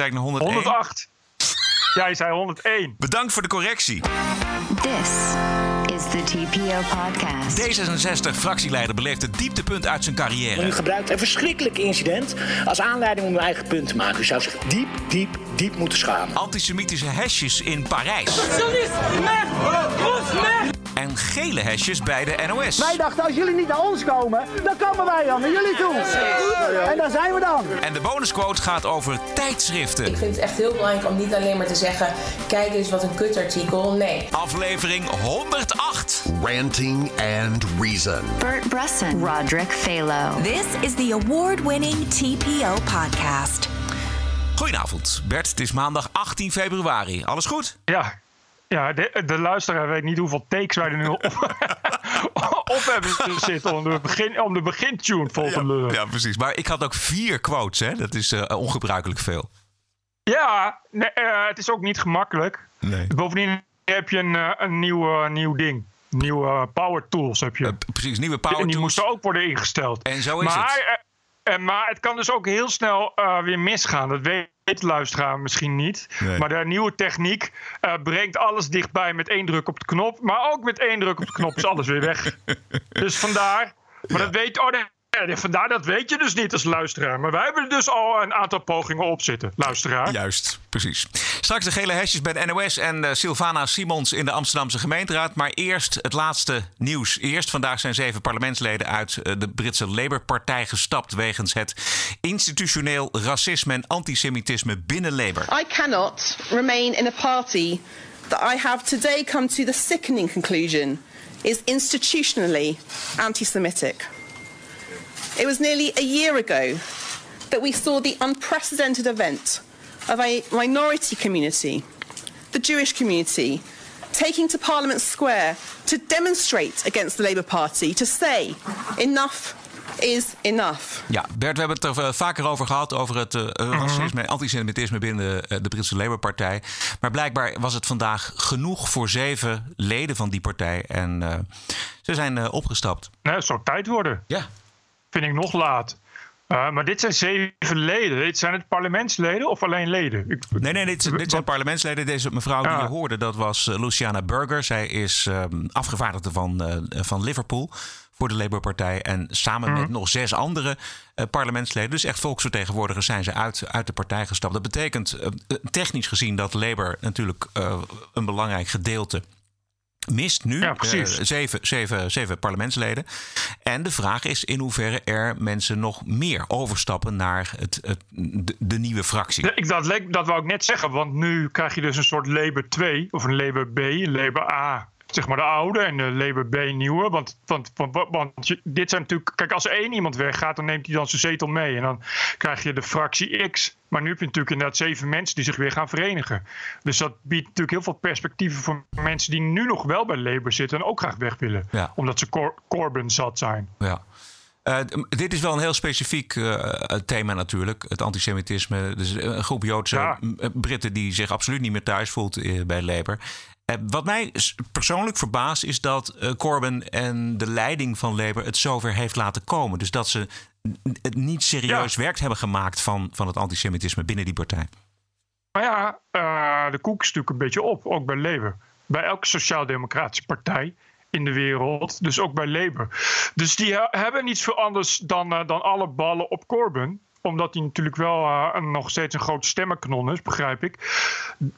Zei ik naar 101? 108. Jij zei 101. Bedankt voor de correctie. This is the TPO podcast. D66-fractieleider beleeft het dieptepunt uit zijn U carrière. gebruikt een verschrikkelijk incident als aanleiding om uw eigen punt te maken. U zou zich diep, diep, diep moeten schamen. Antisemitische hesjes in Parijs. En gele hesjes bij de NOS. Wij dachten, als jullie niet naar ons komen, dan komen wij dan naar jullie toe. En daar zijn we dan. En de bonusquote gaat over tijdschriften. Ik vind het echt heel belangrijk om niet alleen maar te zeggen: kijk eens wat een kutartikel. Nee. Aflevering 108. Ranting and Reason. Bert Bresson, Roderick Phalo. This is the award winning TPO podcast. Goedenavond, Bert. Het is maandag 18 februari. Alles goed? Ja, ja de, de luisteraar weet niet hoeveel takes wij er nu op, op hebben zitten om de, begin, om de begintune vol te lullen. ja, precies. Maar ik had ook vier quotes, hè? Dat is eh, ongebruikelijk veel. Ja, nee, eh, het is ook niet gemakkelijk. Nee. Bovendien heb je een, eh, een nieuw, nieuw ding. Nieuwe power tools heb je. Precies, nieuwe power en die tools. moesten ook worden ingesteld. En zo is maar, het. Eh, eh, maar het kan dus ook heel snel eh, weer misgaan. Dat weet de luisteraar misschien niet. Nee. Maar de nieuwe techniek eh, brengt alles dichtbij met één druk op de knop. Maar ook met één druk op de knop is alles weer weg. dus vandaar. Maar dat weet. Oh, nee, nee, vandaar dat weet je dus niet als luisteraar. Maar wij hebben er dus al een aantal pogingen op zitten, luisteraar. Juist, precies. Straks de gele hesjes bij de NOS en eh, Sylvana Simons in de Amsterdamse gemeenteraad. Maar eerst het laatste nieuws. Eerst vandaag zijn zeven parlementsleden uit eh, de Britse Labour-partij gestapt wegens het institutioneel racisme en antisemitisme binnen Labour. I cannot remain in a party that I have today come to the sickening conclusion is institutionally anti Semitic. It was nearly a year ago that we saw the unprecedented event of a minority community, the Jewish community, taking to Parliament Square to demonstrate against the Labour Party, to say enough is enough. Ja, Bert, we hebben het er eh, vaker over gehad, over het eh, racisme en antisemitisme binnen eh, de Britse Labour-partij. Maar blijkbaar was het vandaag genoeg voor zeven leden van die partij. En eh, ze zijn eh, opgestapt. Nee, het zou tijd worden. Ja. Vind ik nog laat. Uh, maar dit zijn zeven leden. Dit zijn het parlementsleden of alleen leden? Ik, Nee, nee, dit, dit zijn parlementsleden. Deze mevrouw die Ja. je hoorde, dat was eh, Luciana Burger. Zij is ehm, afgevaardigde van, eh, van Liverpool voor de Labour-partij. En samen met nog zes andere eh, parlementsleden, dus echt volksvertegenwoordigers, zijn ze uit, uit de partij gestapt. Dat betekent eh, technisch gezien dat Labour natuurlijk eh, een belangrijk gedeelte mist nu. Ja, eh, zeven, zeven, zeven parlementsleden. En de vraag is in hoeverre er mensen nog meer overstappen naar het, het, de, de nieuwe fractie. Ik, dat, leek, dat wou ik net zeggen, want nu krijg je dus een soort Labour 2 of een Labour B, een Labour A. Zeg maar de oude en de Labour B nieuwe. Want, want, want, want dit zijn natuurlijk. Kijk, als er één iemand weggaat, dan neemt hij dan zijn zetel mee. En dan krijg je de fractie X. Maar nu heb je natuurlijk inderdaad zeven mensen die zich weer gaan verenigen. Dus dat biedt natuurlijk heel veel perspectieven voor mensen die nu nog wel bij Labour zitten en ook graag weg willen. Ja. Omdat ze Cor- Corbyn zat zijn. Ja. Eh, dit is wel een heel specifiek eh, thema natuurlijk, het antisemitisme. Dus een groep Joodse Ja. Britten die zich absoluut niet meer thuis voelt eh, bij Labour. Eh, wat mij persoonlijk verbaast is dat eh, Corbyn en de leiding van Labour het zover heeft laten komen. Dus dat ze het niet serieus werk hebben gemaakt van, van het antisemitisme binnen die partij. Maar ja, eh, de koek is natuurlijk een beetje op, ook bij Labour. Bij elke sociaal-democratische partij in de wereld, dus ook bij Labour. Dus die he- hebben niets veel anders dan, dan alle ballen op Corbyn omdat hij natuurlijk wel eh, nog steeds een groot stemmenkanon is, begrijp ik.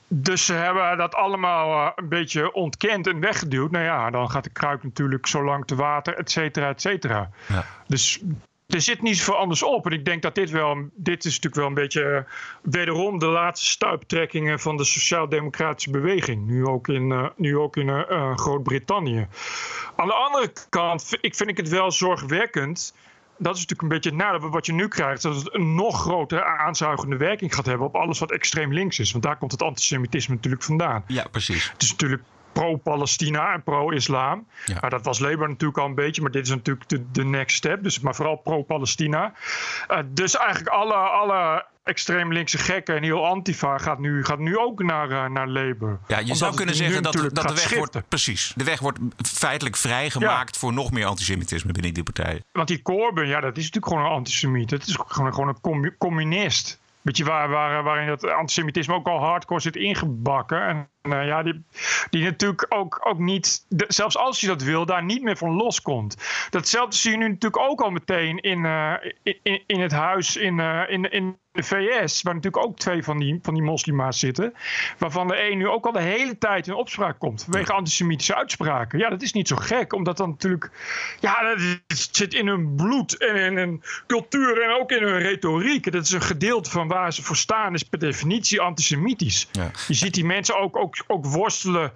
Dus ze hebben dat allemaal eh, een beetje ontkend en weggeduwd. Nou ja, dan gaat de kruik natuurlijk zo lang te water, et cetera, et cetera. Ja. Dus er zit niet zoveel anders op. En ik denk dat dit wel, dit is natuurlijk wel een beetje eh, wederom de laatste stuiptrekkingen van de sociaal-democratische beweging. Nu ook in, nu ook in eh, Groot-Brittannië. Aan de andere kant ik vind ik het wel zorgwekkend. Dat is natuurlijk een beetje het nadeel wat je nu krijgt. Dat het een nog grotere aanzuigende werking gaat hebben op alles wat extreem links is. Want daar komt het antisemitisme natuurlijk vandaan. Ja, precies. Het is natuurlijk pro-Palestina en pro-islam. Ja. Maar dat was Labour natuurlijk al een beetje, maar dit is natuurlijk de, de next step. Dus, maar vooral pro-Palestina. Eh, dus eigenlijk alle, alle extreem linkse gekken en heel antifa gaat nu, gaat nu ook naar, eh, naar Labour. Ja, je Omdat zou kunnen zeggen dat, dat de weg wordt. Precies. De weg wordt feitelijk vrijgemaakt voor nog meer antisemitisme binnen die partij. Want die Corbyn, ja, dat is natuurlijk gewoon een antisemiet. Dat is gewoon, gewoon een commu- communist. beetje waar, waar, waarin dat antisemitisme ook al hardcore zit ingebakken. En ja, die, die natuurlijk ook, ook niet, zelfs als je dat wil, daar niet meer van loskomt. Datzelfde zie je nu natuurlijk ook al meteen in, uh, in, in het huis in, uh, in, in de VS, waar natuurlijk ook twee van die, van die moslima's zitten. Waarvan de een nu ook al de hele tijd in opspraak komt vanwege antisemitische uitspraken. Ja, dat is niet zo gek, omdat dan natuurlijk. Ja, dat zit in hun bloed en in hun cultuur en ook in hun retoriek. Dat is een gedeelte van waar ze voor staan, is per definitie antisemitisch. Ja. Je ziet die mensen ook, ook, ook worstelen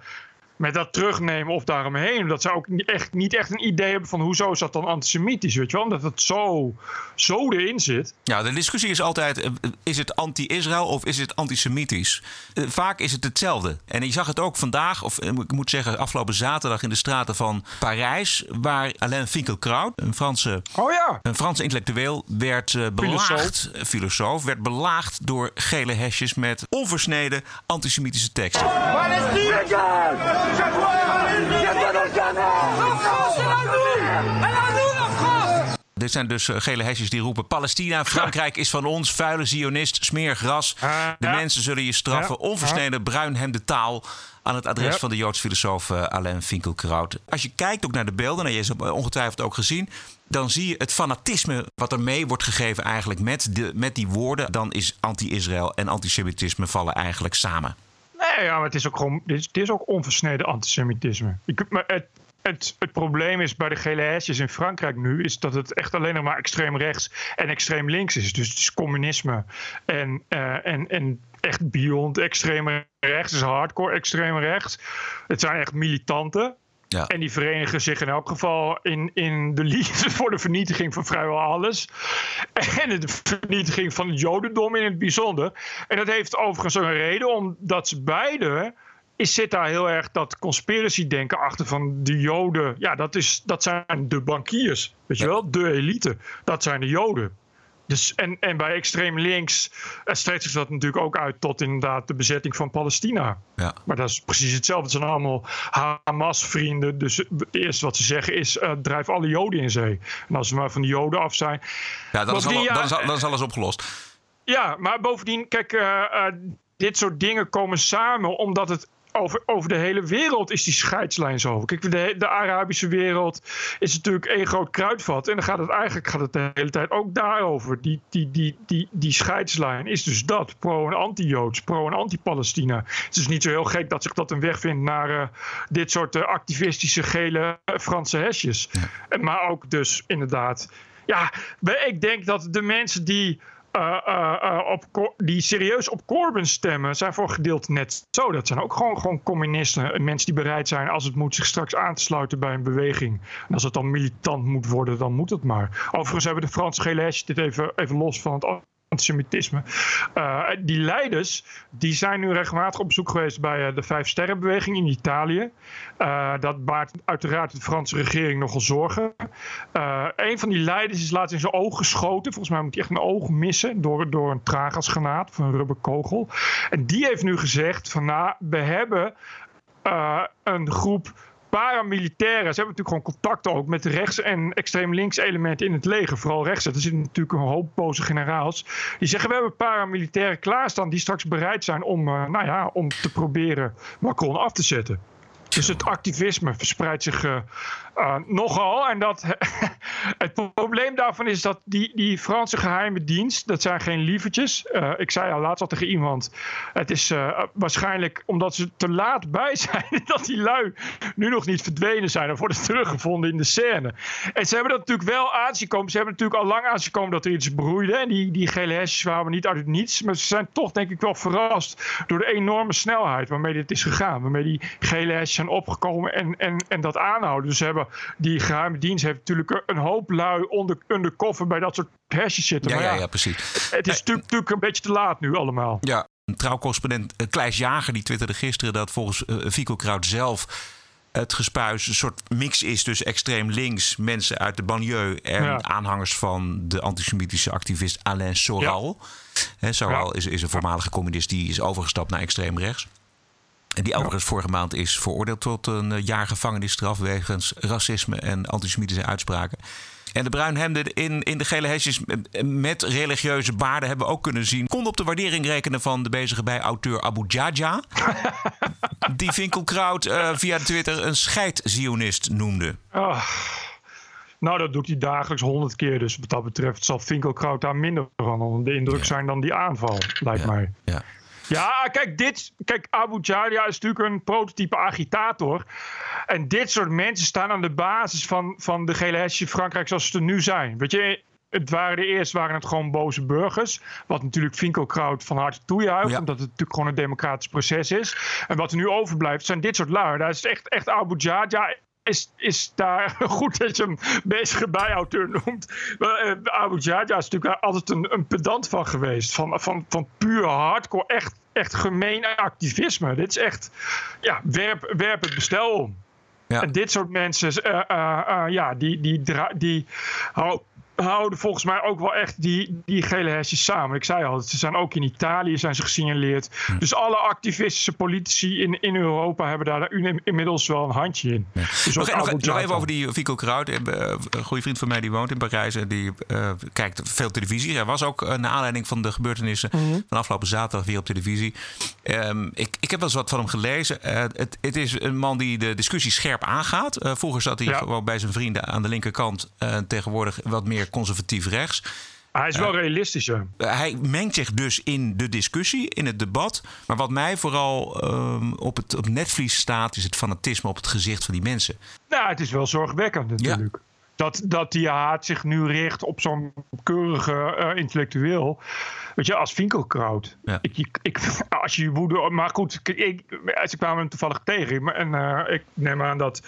met dat terugnemen of daaromheen. Omdat ze ook echt, niet echt een idee hebben van hoezo is dat dan antisemitisch, weet je wel? Omdat het zo, zo erin zit. Ja, de discussie is altijd, eh, is het anti-Israël of is het antisemitisch? Eh, vaak is het hetzelfde. En je zag het ook vandaag, of eh, ik moet zeggen afgelopen zaterdag in de straten van Parijs... waar Alain Finkielkraut, een Franse, oh ja. een Franse intellectueel, werd belaagd... Filosoof. filosoof. werd belaagd door gele hesjes met onversneden antisemitische teksten. Dit zijn dus eh, gele hesjes die roepen: Palestina, Frankrijk is van ons, vuile Zionist, smeergras. De mensen zullen je straffen. Onversneden bruinhemde taal aan het adres van de Joodse filosoof uh, Alain Finkielkraut. Als je kijkt ook naar de beelden, en je hebt ze ongetwijfeld ook gezien, dan zie je het fanatisme wat er mee wordt gegeven eigenlijk met, de, met die woorden. Dan is anti-Israël en antisemitisme vallen eigenlijk samen. Ja, maar het is ook gewoon. Het is, ook onversneden antisemitisme. Ik, maar het, het, het, probleem is bij de gele hesjes in Frankrijk nu, is dat het echt alleen nog maar extreem rechts en extreem links is. Dus het is communisme en, uh, en, en echt beyond extreem rechts, dus hardcore extreem rechts. Het zijn echt militanten. Ja. En die verenigen zich in elk geval in, in de liefde voor de vernietiging van vrijwel alles. En de vernietiging van het Jodendom in het bijzonder. En dat heeft overigens een reden, omdat ze beide. Is, zit daar heel erg dat conspiracy-denken achter van de Joden. Ja, dat, is, dat zijn de bankiers. Weet je wel? De elite. Dat zijn de Joden. Dus, en, en bij extreem links strekt zich dat natuurlijk ook uit tot inderdaad de bezetting van Palestina. Ja. Maar dat is precies hetzelfde. Het zijn allemaal Hamas-vrienden. Dus het eerste wat ze zeggen is: uh, drijf alle Joden in zee. En als ze maar van de Joden af zijn. Ja, dan, is, al, dan, is, dan is alles opgelost. Ja, maar bovendien, kijk, uh, dit soort dingen komen samen omdat het over, over de hele wereld is die scheidslijn zo. Kijk, de, de Arabische wereld is natuurlijk één groot kruidvat. En dan gaat het eigenlijk gaat het de hele tijd ook daarover. Die, die, die, die, die scheidslijn is dus dat. Pro- en anti-Joods, pro- en anti-Palestina. Het is niet zo heel gek dat zich dat een weg vindt naar uh, dit soort uh, activistische gele Franse hesjes. Ja. Maar ook dus inderdaad. Ja, ik denk dat de mensen die uh, uh, op, die serieus op Corbyn stemmen, zijn voor gedeelte net zo. Dat zijn ook gewoon, gewoon communisten. Mensen die bereid zijn, als het moet, zich straks aan te sluiten bij een beweging. En als het dan militant moet worden, dan moet het maar. Overigens hebben de Franse gele dit even, even los van het antisemitisme. Uh, die leiders die zijn nu regelmatig op bezoek geweest bij uh, de Vijf Sterrenbeweging in Italië. Uh, dat baart uiteraard de Franse regering nogal zorgen. een van die leiders is laatst in zijn oog geschoten. Volgens mij moet hij echt een oog missen door, door een tragasgranaat of een rubberkogel. En die heeft nu gezegd van nou, we hebben een groep paramilitairen, ze hebben natuurlijk gewoon contacten ook met rechts- en extreem links elementen in het leger. Vooral rechts. Er zitten natuurlijk een hoop boze generaals. Die zeggen we hebben paramilitairen klaarstaan die straks bereid zijn om, uh, nou ja, om te proberen Macron af te zetten. Dus het activisme verspreidt zich uh, uh, nogal. En dat, het probleem daarvan is dat die, die Franse geheime dienst, dat zijn geen lievertjes. Uh, ik zei al laatst al tegen iemand, het is waarschijnlijk omdat ze te laat bij zijn, dat die lui nu nog niet verdwenen zijn of worden teruggevonden in de scène. En ze hebben dat natuurlijk wel aanzien. Ze hebben natuurlijk al lang aanzien komen dat er iets broeide. En die, die gele hesjes waren niet uit het niets. Maar ze zijn toch denk ik wel verrast door de enorme snelheid waarmee dit is gegaan. Waarmee die gele hesjes zijn opgekomen en, en, en dat aanhouden. Dus ze hebben die geheime dienst heeft natuurlijk een hoop lui onder, undercover bij dat soort hashjes zitten. Ja, maar ja, ja, precies. Het is natuurlijk een beetje te laat nu allemaal. Ja, een trouwcorrespondent uh, Kleis Jager die twitterde gisteren dat volgens Fico Kraut zelf het gespuis een soort mix is tussen extreem links, mensen uit de banlieue en ja. aanhangers van de antisemitische activist Alain Soral. Ja. Soral ja. is, is een voormalige communist die is overgestapt naar extreem rechts. En die overigens vorige maand is veroordeeld tot een jaar gevangenisstraf wegens racisme en antisemitische uitspraken. En de bruinhemden in, in de gele hesjes met religieuze baarden hebben we ook kunnen zien. Kon op de waardering rekenen van de bezige bij-auteur Abu Jaja. die Vinkelkraut uh, via Twitter een scheidzionist noemde. Oh. Nou, dat doet hij dagelijks honderd keer. Dus wat dat betreft zal Finkelkraut daar minder van de indruk zijn dan die aanval, lijkt mij. Ja. Ja, kijk, dit, kijk, Abu Jadia is natuurlijk een prototype agitator. En dit soort mensen staan aan de basis van, van de gele hesje Frankrijk zoals ze er nu zijn. Weet je, het waren de eerst waren het gewoon boze burgers. Wat natuurlijk Finkelkraut van harte toejuicht. Omdat het natuurlijk gewoon een democratisch proces is. En wat er nu overblijft zijn dit soort lui. Daar is echt, echt Abu Jadia is, is daar goed dat je hem bezige bijauteur noemt. Uh, Abu Jaja is natuurlijk altijd een, een pedant van geweest. Van, van, van puur hardcore, echt, echt gemeen activisme. Dit is echt, ja, werp, werp het bestel om. Ja. En dit soort mensen, uh, uh, ja, die, die, die, die houden volgens mij ook wel echt die, die gele hesjes samen. Ik zei al, ze zijn ook in Italië zijn ze gesignaleerd. Dus alle activistische politici in, in Europa hebben daar inmiddels wel een handje in. Dus nog, nog, even over die Vico Kraut. Eh, een goede vriend van mij die woont in Parijs en die uh, kijkt veel televisie. Er was ook uh, naar aanleiding van de gebeurtenissen mm van afgelopen zaterdag weer op televisie. Um, ik, ik heb wel eens wat van hem gelezen. Uh, het, het, is een man die de discussie scherp aangaat. vroeger zat hij gewoon bij zijn vrienden aan de linkerkant. tegenwoordig wat meer conservatief rechts. Hij is wel uh, realistisch. Hij mengt zich dus in de discussie, in het debat. Maar wat mij vooral um, op het op netvlies staat, is het fanatisme op het gezicht van die mensen. Nou, het is wel zorgwekkend natuurlijk. Dat, dat die haat zich nu richt op zo'n keurige uh, intellectueel. Weet je, als Finkelkraut. Ja. Ik, ik, als je woede. Maar goed, ik, ze kwamen hem toevallig tegen. En uh, ik neem aan dat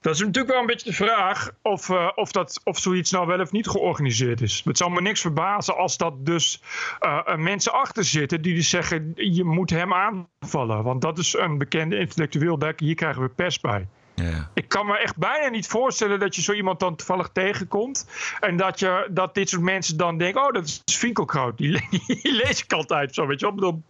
dat is natuurlijk wel een beetje de vraag of, uh, of, dat, of zoiets nou wel of niet georganiseerd is. Het zal me niks verbazen als dat dus uh, mensen achter zitten die dus zeggen: je moet hem aanvallen. Want dat is een bekende intellectueel, hier krijgen we pers bij. Ja. Ik kan me echt bijna niet voorstellen dat je zo iemand dan toevallig tegenkomt. En dat, je, dat dit soort mensen dan denken: oh, dat is Finkelkraut. Die, die lees ik altijd zo. Weet je wel?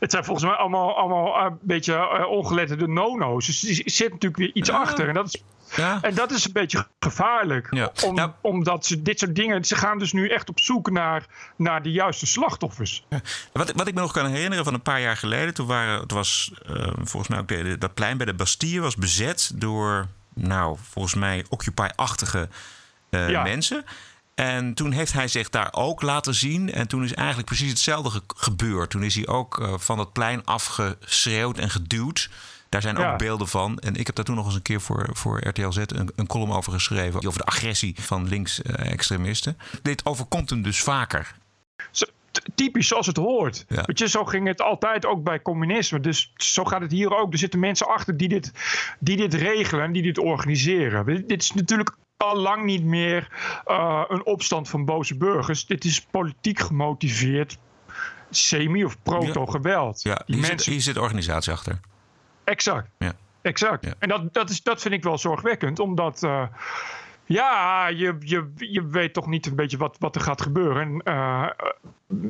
Het zijn volgens mij allemaal, allemaal een beetje uh, ongeletterde nono's. Dus er zit natuurlijk weer iets achter. En dat is ja. En dat is een beetje gevaarlijk. Om, Omdat ze dit soort dingen. Ze gaan dus nu echt op zoek naar, naar de juiste slachtoffers. Wat, wat ik me nog kan herinneren van een paar jaar geleden. Toen waren, het was uh, volgens mij ook de, dat plein bij de Bastille was bezet door. Nou, volgens mij Occupy-achtige uh, mensen. En toen heeft hij zich daar ook laten zien. En toen is eigenlijk precies hetzelfde gebeurd. Toen is hij ook uh, van het plein afgeschreeuwd en geduwd. Daar zijn ook beelden van. En ik heb daar toen nog eens een keer voor, voor RTL Z een, een column over geschreven. Over de agressie van links-extremisten. Dit overkomt hem dus vaker. Zo, typisch zoals het hoort. Ja. Weet je, zo ging het altijd ook bij communisme. Dus zo gaat het hier ook. Er zitten mensen achter die dit, die dit regelen en die dit organiseren. Dit is natuurlijk al lang niet meer uh, een opstand van boze burgers. Dit is politiek gemotiveerd semi- of proto-geweld. Ja, hier, mensen... zit, hier zit organisatie achter. Exact. Ja. Exact. En dat, dat, is, dat vind ik wel zorgwekkend, omdat. Uh, ja, je, je, je weet toch niet een beetje wat, wat er gaat gebeuren. Uh,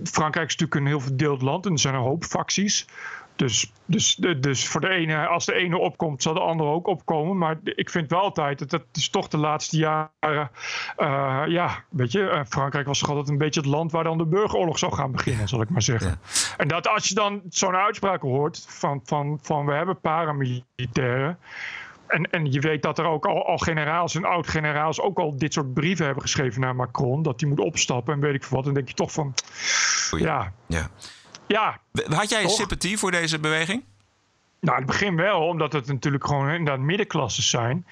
Frankrijk is natuurlijk een heel verdeeld land en er zijn een hoop facties. Dus, dus, dus voor de ene, als de ene opkomt, zal de andere ook opkomen. Maar ik vind wel altijd dat het is toch de laatste jaren. Uh, ja, weet je, uh, Frankrijk was toch altijd een beetje het land waar dan de burgeroorlog zou gaan beginnen, zal ik maar zeggen. En dat als je dan zo'n uitspraak hoort van, van, van we hebben paramilitairen. En, en je weet dat er ook al, al generaals en oud-generaals ook al dit soort brieven hebben geschreven naar Macron. Dat hij moet opstappen en weet ik wat. En denk je toch van. Ja. ja. Ja. Had jij sympathie voor deze beweging? Nou, in het begin wel, omdat het natuurlijk gewoon inderdaad middenklasses zijn.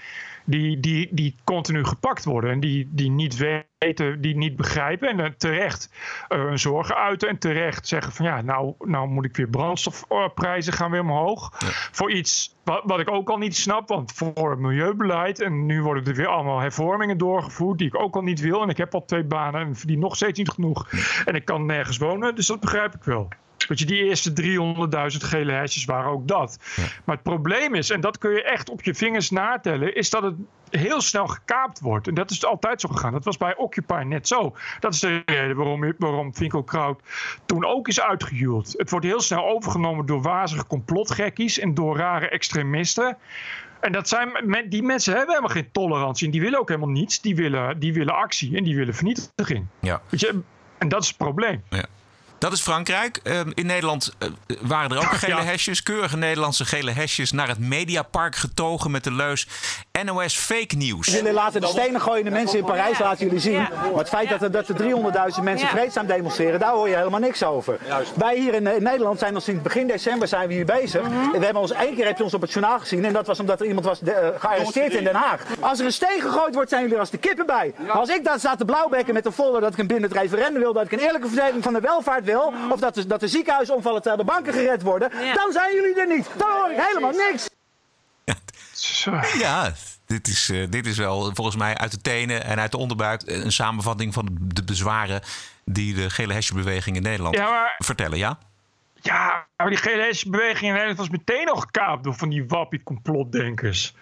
Die, die, die continu gepakt worden en die, die niet weten, die niet begrijpen. En uh, terecht uh, hun zorgen uiten en terecht zeggen van ja, nou, nou moet ik weer brandstofprijzen gaan weer omhoog. Voor iets wat, wat ik ook al niet snap, want voor het milieubeleid. En nu worden er weer allemaal hervormingen doorgevoerd die ik ook al niet wil. En ik heb al twee banen en verdien nog steeds niet genoeg. En ik kan nergens wonen, dus dat begrijp ik wel. Weet je, die eerste 300.000 gele hesjes waren ook dat. Maar het probleem is, en dat kun je echt op je vingers natellen, is dat het heel snel gekaapt wordt. En dat is altijd zo gegaan. Dat was bij Occupy net zo. Dat is de reden waarom, waarom Winkelkraut toen ook is uitgehuwd. Het wordt heel snel overgenomen door wazige complotgekkies en door rare extremisten. En dat zijn, die mensen hebben helemaal geen tolerantie. En die willen ook helemaal niets. Die willen, die willen actie en die willen vernietiging. Ja. Weet je, en dat is het probleem. Ja. Dat is Frankrijk. Ehm, in Nederland uh, waren er ook gele hesjes, keurige Nederlandse gele hesjes, naar het Mediapark getogen met de leus NOS fake news. Jullie laten de stenen gooien de mensen in Parijs, laten jullie zien. Maar het feit dat er, dat er 300.000 mensen vreedzaam demonstreren, daar hoor je helemaal niks over. Wij hier in, Nederland zijn al sinds begin december zijn we hier bezig. Mhm. We hebben ons één keer heb je ons op het journaal gezien en dat was omdat er iemand was uh, gearresteerd in Den Haag. Als er een steen gegooid wordt, zijn jullie als de kippen bij. Als ik daar sta te blauwbekken met de folder dat ik een binnen het referendum wil, dat ik een eerlijke verdeling van de welvaart wil, of dat de, dat de ziekenhuisomvallen terwijl de banken gered worden, dan zijn jullie er niet. Dan hoor ik helemaal niks. Ja, dit is, uh, dit is wel volgens mij uit de tenen en uit de onderbuik een samenvatting van de bezwaren die de gele hesjebeweging in Nederland vertellen, ja? Ja, maar die gele hesjebeweging in Nederland was meteen al gekaapt door van die wappie-complotdenkers.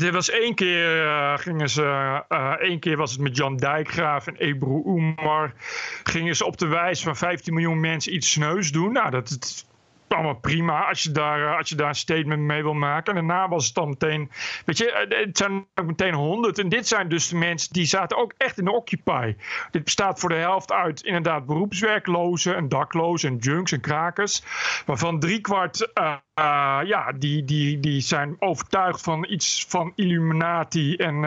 Er was één keer, uh, gingen ze, uh, één keer was het met Jan Dijkgraaf en Ebru Oemar. Gingen ze op de wijze van 15 miljoen mensen iets sneus doen. Nou, dat, allemaal prima als je, daar, eh, als je daar een statement mee wil maken. En daarna was het dan meteen, weet je, eh, het zijn ook meteen honderd. En dit zijn dus de mensen die zaten ook echt in de Occupy. Dit bestaat voor de helft uit inderdaad beroepswerklozen en daklozen en junks en krakers. Waarvan driekwart, uh, ja, die, die, die zijn overtuigd van iets van Illuminati en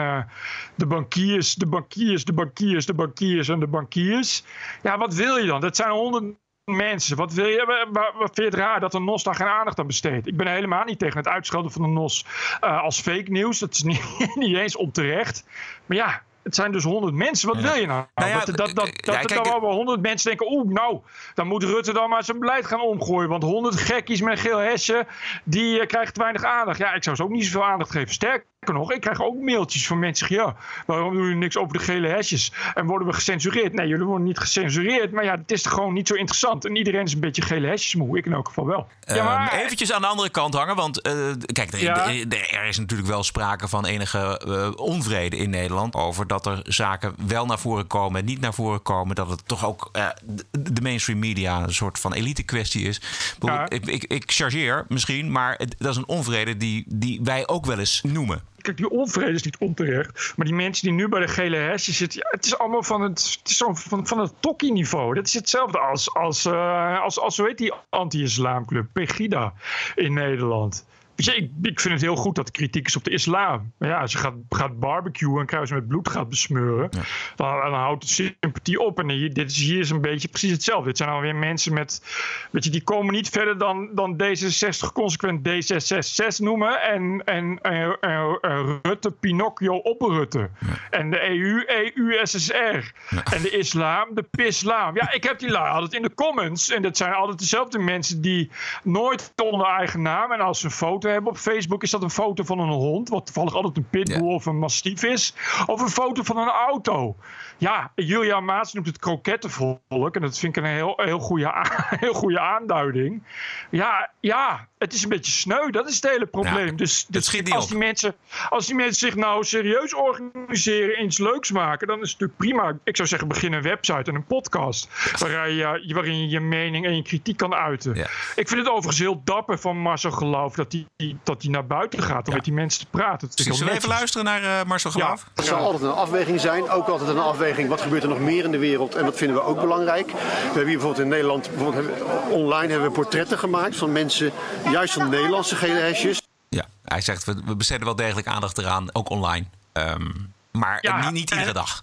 de bankiers, de bankiers, de bankiers, de bankiers en de bankiers. Ja, wat wil je dan? Dat zijn honderd mensen. Wat, wil je, wat vind je het raar dat de NOS daar geen aandacht aan besteedt? Ik ben helemaal niet tegen het uitschelden van de NOS uh, als fake nieuws. Dat is niet, niet eens onterecht. Maar ja, het zijn dus honderd mensen. Wat wil je nou? nou ja, dat dat, dat, ja, dat, dan wel honderd mensen denken... oeh, nou, dan moet Rutte dan maar zijn beleid gaan omgooien. Want honderd gekkies met een geel hesje... die uh, krijgen te weinig aandacht. Ja, ik zou ze ook niet zoveel aandacht geven. Sterker nog, ik krijg ook mailtjes van mensen... ja, waarom doen jullie niks over de gele hesjes? En worden we gecensureerd? Nee, jullie worden niet gecensureerd. Maar ja, het is gewoon niet zo interessant. En iedereen is een beetje gele hesjes moe. Ik in elk geval wel. Ja, maar... Eventjes aan de andere kant hangen. Want uh, kijk, er, er, is natuurlijk wel sprake van enige uh, onvrede in Nederland... over dat er zaken wel naar voren komen en niet naar voren komen. Dat het toch ook uh, de mainstream media een soort van elite kwestie is. Ja. Ik, ik, ik, chargeer misschien, maar het, dat is een onvrede die, die wij ook wel eens noemen. Die onvrede is niet onterecht. Maar die mensen die nu bij de gele hesjes zitten, ja, het is allemaal van het, het, is van, van het tokkie-niveau. Dat is hetzelfde als, als, uh, als, als, zo heet die anti-islamclub, Pegida in Nederland ik, ik vind het heel goed dat kritiek is op de islam. Maar ja, als je gaat, gaat barbecuen en kruisen met bloed gaat besmeuren, dan, dan, houdt de sympathie op. En hier, dit is, hier is een beetje precies hetzelfde. Dit zijn alweer mensen met, weet je, die komen niet verder dan, dan D66 consequent D666 noemen. En, en uh, Rutte, Pinocchio op Rutte. En de EU, EU-SSR. En de islam, de pislam. Ja, ik heb die lui altijd in de comments. En dat zijn altijd dezelfde mensen die nooit onder eigen naam en als een foto hebben op Facebook, is dat een foto van een hond, wat toevallig altijd een pitbull of een mastief is, of een foto van een auto. Ja, Julia Maats noemt het krokettenvolk en dat vind ik een heel, heel, goede, heel goede aanduiding. Ja, ja, het is een beetje sneu, dat is het hele probleem. dus, dus als, die mensen, als die mensen zich nou serieus organiseren, iets leuks maken, dan is het natuurlijk prima. Ik zou zeggen, begin een website en een podcast waarin je, waarin je je mening en je kritiek kan uiten. Ik vind het overigens heel dapper van Marcel Geloof dat hij dat hij naar buiten gaat om met die mensen te praten. Zullen we even luisteren naar uh, Marcel Geloof? Ja. Het zal altijd een afweging zijn. Ook altijd een afweging. Wat gebeurt er nog meer in de wereld? En dat vinden we ook belangrijk. We hebben hier bijvoorbeeld in Nederland, bijvoorbeeld online hebben we portretten gemaakt van mensen, juist van Nederlandse gele hesjes. Ja, hij zegt we, we besteden wel degelijk aandacht eraan, ook online. Um, maar ja, niet, niet iedere dag.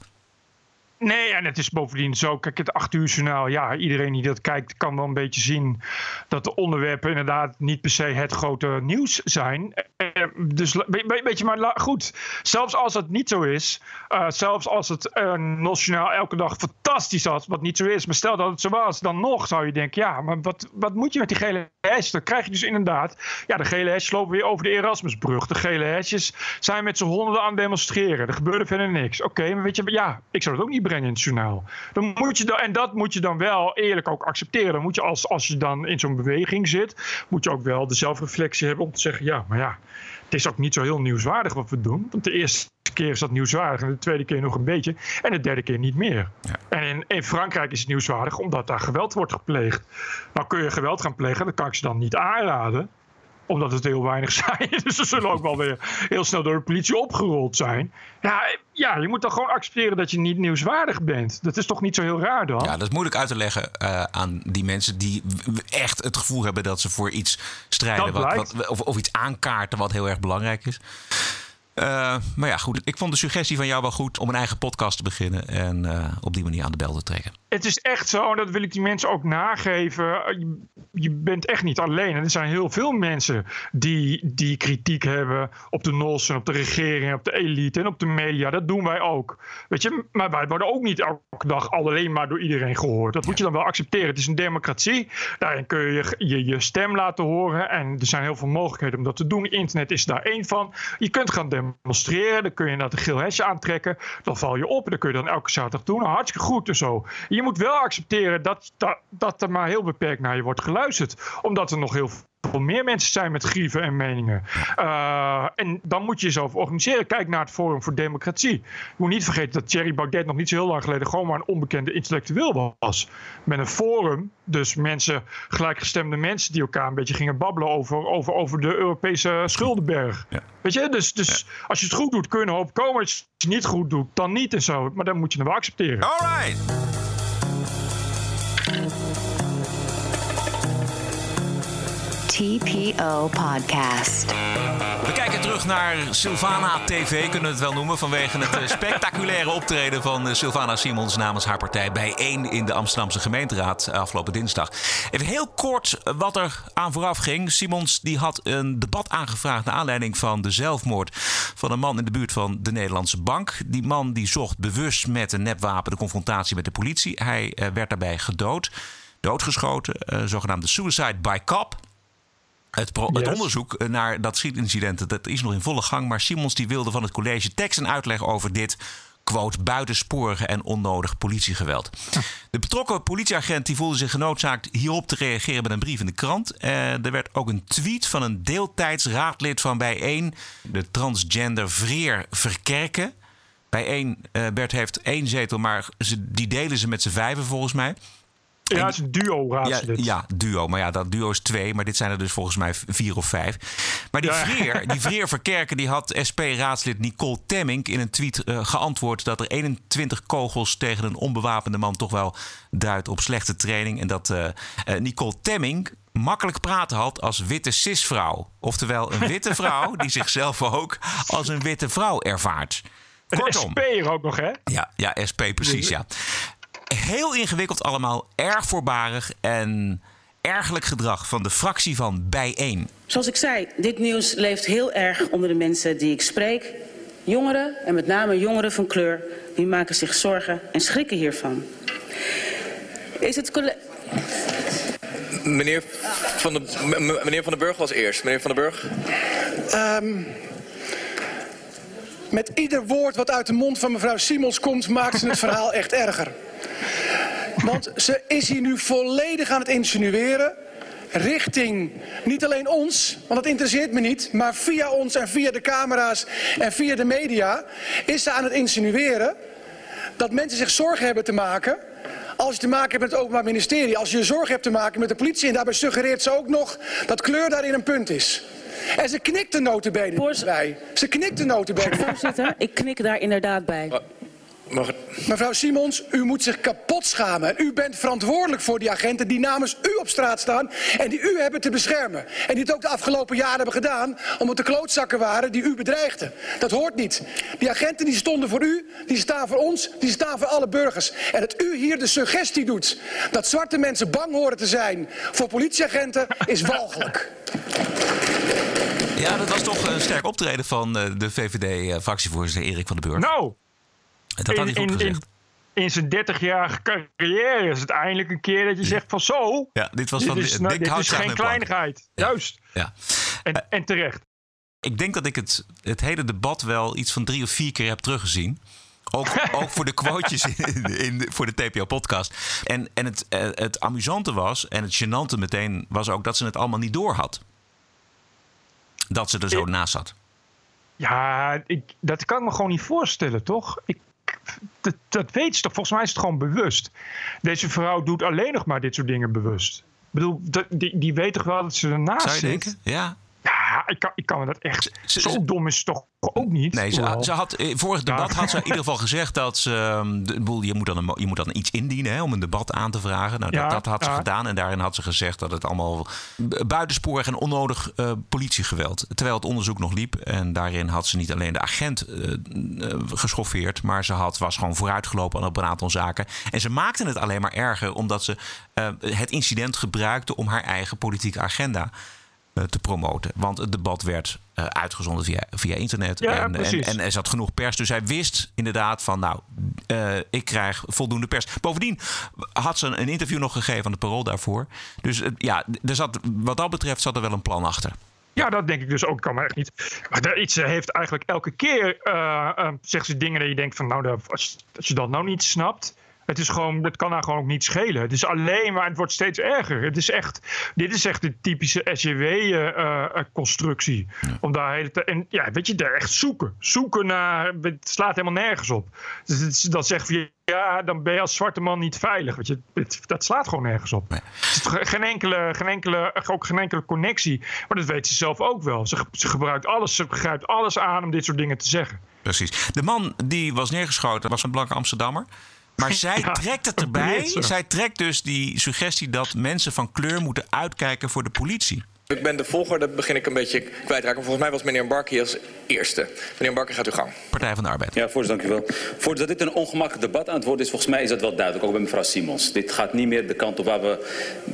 Nee, en het is bovendien zo. Kijk, het 8 uur journaal. Ja, iedereen die dat kijkt kan wel een beetje zien dat de onderwerpen inderdaad niet per se het grote nieuws zijn. Eh, dus weet je, maar goed. Zelfs als het niet zo is. Uh, zelfs als het uh, nationaal elke dag fantastisch was, wat niet zo is. Maar stel dat het zo was, dan nog zou je denken: ja, maar wat, wat moet je met die gele hesjes? Dan krijg je dus inderdaad. Ja, de gele hesjes lopen weer over de Erasmusbrug. De gele hesjes zijn met z'n honderden aan demonstreren. Er gebeurde verder niks. Oké, maar weet je, ja, ik zou het ook niet brengen in het journaal. Dan moet je dan, en dat moet je dan wel eerlijk ook accepteren. Dan moet je als, als je dan in zo'n beweging zit, moet je ook wel de zelfreflectie hebben om te zeggen: ja, maar ja, het is ook niet zo heel nieuwswaardig wat we doen. Want de eerste keer is dat nieuwswaardig en de tweede keer nog een beetje en de derde keer niet meer. Ja. En in, in, Frankrijk is het nieuwswaardig omdat daar geweld wordt gepleegd. Nou kun je geweld gaan plegen, dat kan ik ze dan niet aanraden omdat het heel weinig zijn. Dus ze zullen ook wel weer heel snel door de politie opgerold zijn. Ja, ja, je moet dan gewoon accepteren dat je niet nieuwswaardig bent. Dat is toch niet zo heel raar dan? Ja, dat is moeilijk uit te leggen uh, aan die mensen die echt het gevoel hebben dat ze voor iets strijden. Wat, wat, of, of iets aankaarten wat heel erg belangrijk is. Uh, maar ja, goed. Ik vond de suggestie van jou wel goed om een eigen podcast te beginnen. En uh, op die manier aan de bel te trekken. Het is echt zo, en dat wil ik die mensen ook nageven. Je, je, bent echt niet alleen. Er zijn heel veel mensen die, die kritiek hebben op de NOS en op de regering, op de elite en op de media. Dat doen wij ook. Weet je, maar wij worden ook niet elke dag alleen maar door iedereen gehoord. Dat moet je dan wel accepteren. Het is een democratie. Daarin kun je je, je stem laten horen. En er zijn heel veel mogelijkheden om dat te doen. Internet is daar één van. Je kunt gaan demonstreren. Dan kun je naar de geel hesje aantrekken. Dan val je op. Dan kun je dan elke zaterdag doen. Nou, hartstikke goed en zo. Je moet wel accepteren dat, dat, dat er maar heel beperkt naar je wordt geluisterd. Omdat er nog heel veel meer mensen zijn met grieven en meningen. Uh, en dan moet je jezelf organiseren. Kijk naar het Forum voor Democratie. Je moet niet vergeten dat Thierry Baudet nog niet zo heel lang geleden gewoon maar een onbekende intellectueel was. Met een forum, dus mensen, gelijkgestemde mensen die elkaar een beetje gingen babbelen over, over, over de Europese schuldenberg. Ja. Weet je, dus, dus als je het goed doet kun je een hoop komen. Als je het niet goed doet, dan niet en zo. Maar dan moet je het wel accepteren. All right. TPO Podcast. We kijken terug naar Sylvana TV, kunnen we het wel noemen. Vanwege het eh, spectaculaire optreden van eh, Sylvana Simons namens haar partij bij 1 in de Amsterdamse gemeenteraad eh, afgelopen dinsdag. Even heel kort wat er aan vooraf ging. Simons die had een debat aangevraagd naar aanleiding van de zelfmoord van een man in de buurt van de Nederlandse Bank. Die man die zocht bewust met een nepwapen de confrontatie met de politie. Hij werd daarbij gedood doodgeschoten, zogenaamde suicide by cop. Het, het, onderzoek naar dat schietincident dat is nog in volle gang. Maar Simons die wilde van het college tekst en uitleg over dit quote, buitensporige en onnodig politiegeweld. De betrokken politieagent die voelde zich genoodzaakt hierop te reageren met een brief in de krant. Uh, er werd ook een tweet van een deeltijds raadlid van bijeen, de transgender Vreer Verkerken. Bijeen, uh, Bert heeft één zetel, maar ze, die delen ze met z'n vijven volgens mij. Ja, het is duo raadslid. Ja, ja, duo. Maar ja, dat duo is twee. Maar dit zijn er dus volgens mij vier of vijf. Maar die ja. Vreer, die Vreer Verkerken, die had SP-raadslid Nicole Temming in een tweet uh, geantwoord dat er 21 kogels tegen een onbewapende man toch wel duidt op slechte training. En dat uh, uh, Nicole Temming makkelijk praten had als witte cisvrouw. Oftewel een witte vrouw die zichzelf ook als een witte vrouw ervaart. Kortom. SP ook nog, hè? Ja, ja SP precies, ja heel ingewikkeld allemaal, erg voorbarig en ergelijk gedrag van de fractie van Bijeen. Zoals ik zei, dit nieuws leeft heel erg onder de mensen die ik spreek. Jongeren, en met name jongeren van kleur, die maken zich zorgen en schrikken hiervan. Is het Meneer van, de, meneer van den Burg was eerst. Meneer van den Burg. Um, met ieder woord wat uit de mond van mevrouw Simons komt, maakt ze het verhaal echt erger. Want ze is hier nu volledig aan het insinueren richting niet alleen ons, want dat interesseert me niet, maar via ons en via de camera's en via de media is ze aan het insinueren dat mensen zich zorgen hebben te maken als je te maken hebt met het Openbaar Ministerie, als je zorgen hebt te maken met de politie en daarbij suggereert ze ook nog dat kleur daarin een punt is. En ze knikt de notenbenen bij. Ze knikt de notenbenen. Voorzitter, ik knik daar inderdaad bij. Mag Mevrouw Simons, u moet zich kapot schamen. U bent verantwoordelijk voor die agenten die namens u op straat staan en die u hebben te beschermen. En die het ook de afgelopen jaren hebben gedaan omdat de klootzakken waren die u bedreigden. Dat hoort niet. Die agenten die stonden voor u, die staan voor ons, die staan voor alle burgers. En dat u hier de suggestie doet dat zwarte mensen bang horen te zijn voor politieagenten is walgelijk. Ja, dat was toch een sterk optreden van eh, de VVD-fractievoorzitter Erik van den Burg. Nou, dat had hij goed gezegd. In, zijn 30-jarige carrière is het eindelijk een keer dat je zegt van zo. Ja, dit was van dit is, nou, dit is geen kleinigheid. Juist. Ja. En, en terecht. Ik denk dat ik het, het hele debat wel iets van drie of vier keer heb teruggezien. Ook, ook voor de quotejes in, in, voor de TPO-podcast. En, en het, eh, het amusante was, en het gênante meteen, was ook dat ze het allemaal niet door had. Dat ze er zo naast zat. Ja, ik, dat kan ik me gewoon niet voorstellen, toch? Ik, dat, dat weet ze toch? Volgens mij is het gewoon bewust. Deze vrouw doet alleen nog maar dit soort dingen bewust. Ik bedoel, die, die weet toch wel dat ze ernaast zit? denken? Ja. Ja, ik kan, ik kan me dat echt... zo dom is het toch ook niet? Nee, ze, ze had, eh, vorig debat had ze in ieder geval gezegd dat ze. ehm, de boel, je, moet dan een, je moet dan iets indienen hè, om een debat aan te vragen. Nou, Ja, dat, dat had ze ja. gedaan. En daarin had ze gezegd dat het allemaal buitensporig en onnodig eh, politiegeweld. Terwijl het onderzoek nog liep. En daarin had ze niet alleen de agent eh, eh, geschoffeerd. Maar ze had, was gewoon vooruitgelopen op een aantal zaken. En ze maakte het alleen maar erger omdat ze het incident gebruikte om haar eigen politieke agenda te promoten. Want het debat werd eh, uitgezonden via, via internet. Ja, en, en, en er zat genoeg pers. Dus hij wist inderdaad van, nou, eh, ik krijg voldoende pers. Bovendien had ze een, interview nog gegeven aan de Parool daarvoor. Dus eh, ja, er zat, wat dat betreft zat er wel een plan achter. Ja, dat denk ik dus ook. Kan maar echt niet. Maar iets eh, heeft eigenlijk elke keer eh, eh, zegt ze dingen dat je denkt van nou, dat- als, als je dat nou niet snapt. Het is gewoon, het kan haar gewoon ook niet schelen. Het is alleen maar, het wordt steeds erger. Het is echt, dit is echt de typische SJW-constructie. Om daar hele tijd, en ja, weet je, daar echt zoeken. Zoeken naar, het slaat helemaal nergens op. Dus dan zeggen van ja, dan ben je als zwarte man niet veilig. Weet je, het- dat slaat gewoon nergens op. Geen enkele, geen enkele, ook geen enkele connectie. Maar dat weet ze zelf ook wel. Ze, ze gebruikt alles, ze grijpt alles aan om dit soort dingen te zeggen. Precies. De man die was neergeschoten was een blanke Amsterdammer. Maar zij Ja, trekt het erbij. Zij trekt dus die suggestie dat mensen van kleur moeten uitkijken voor de politie. Ik ben de volgorde, begin ik een beetje kwijtraken. Volgens mij was meneer Barkie als eerste. Meneer Barkie gaat uw gang. Partij van de Arbeid. Ja, voorzitter, dank u wel. Voordat dit een ongemakkelijk debat aan het worden is, volgens mij is dat wel duidelijk, ook bij mevrouw Simons. Dit gaat niet meer de kant op waar we,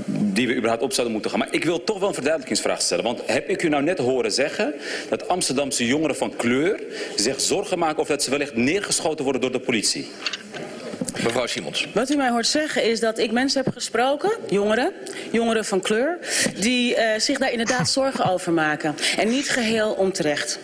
die we überhaupt op zouden moeten gaan. Maar ik wil toch wel een verduidelijkingsvraag stellen. Want heb ik u nou net horen zeggen dat Amsterdamse jongeren van kleur zich zorgen maken of dat ze wellicht neergeschoten worden door de politie? Mevrouw Simons. Wat u mij hoort zeggen is dat ik mensen heb gesproken, jongeren, jongeren van kleur, die eh, zich daar inderdaad zorgen over maken. En niet geheel onterecht.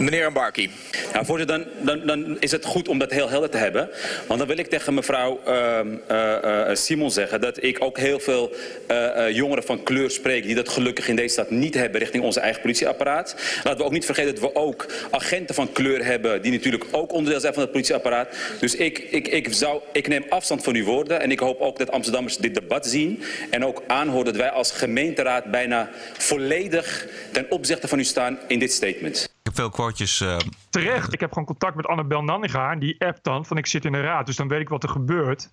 Meneer Barkie. Ja, voorzitter, dan, dan, dan is het goed om dat heel helder te hebben. Want dan wil ik tegen mevrouw ehm, eh, eh, Simon zeggen dat ik ook heel veel eh, jongeren van kleur spreek die dat gelukkig in deze stad niet hebben richting onze eigen politieapparaat. Laten we ook niet vergeten dat we ook agenten van kleur hebben die natuurlijk ook onderdeel zijn van het politieapparaat. Dus ik, ik, ik, zou, ik neem afstand van uw woorden en ik hoop ook dat Amsterdammers dit debat zien en ook aanhoren dat wij als gemeenteraad bijna volledig ten opzichte van u staan in dit statement. Ik heb veel quotejes. eh, Terecht. Ik heb gewoon contact met Annabel Nanninga. En die appt dan van ik zit in de raad. Dus dan weet ik wat er gebeurt.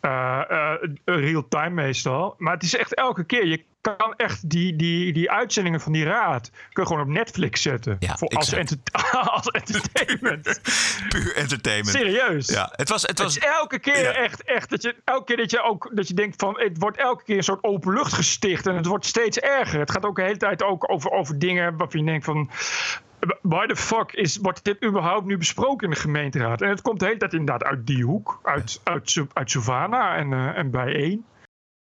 Eh, eh, Real-time meestal. Maar het is echt elke keer. Je kan echt die, die, die uitzendingen van die raad... kun je gewoon op Netflix zetten. voor, als, exact. enter- als entertainment. puur entertainment. Serieus. Ja, het was, het was is elke keer Ja. echt, echt dat je elke keer dat je ook dat je denkt van het wordt elke keer een soort open lucht gesticht en het wordt steeds erger. Het gaat ook de hele tijd ook over, over dingen waarvan je denkt van why the fuck is, wordt dit überhaupt nu besproken in de gemeenteraad? En het komt de hele tijd inderdaad uit die hoek, uit, uit, uit Savannah en, eh, en bijeen.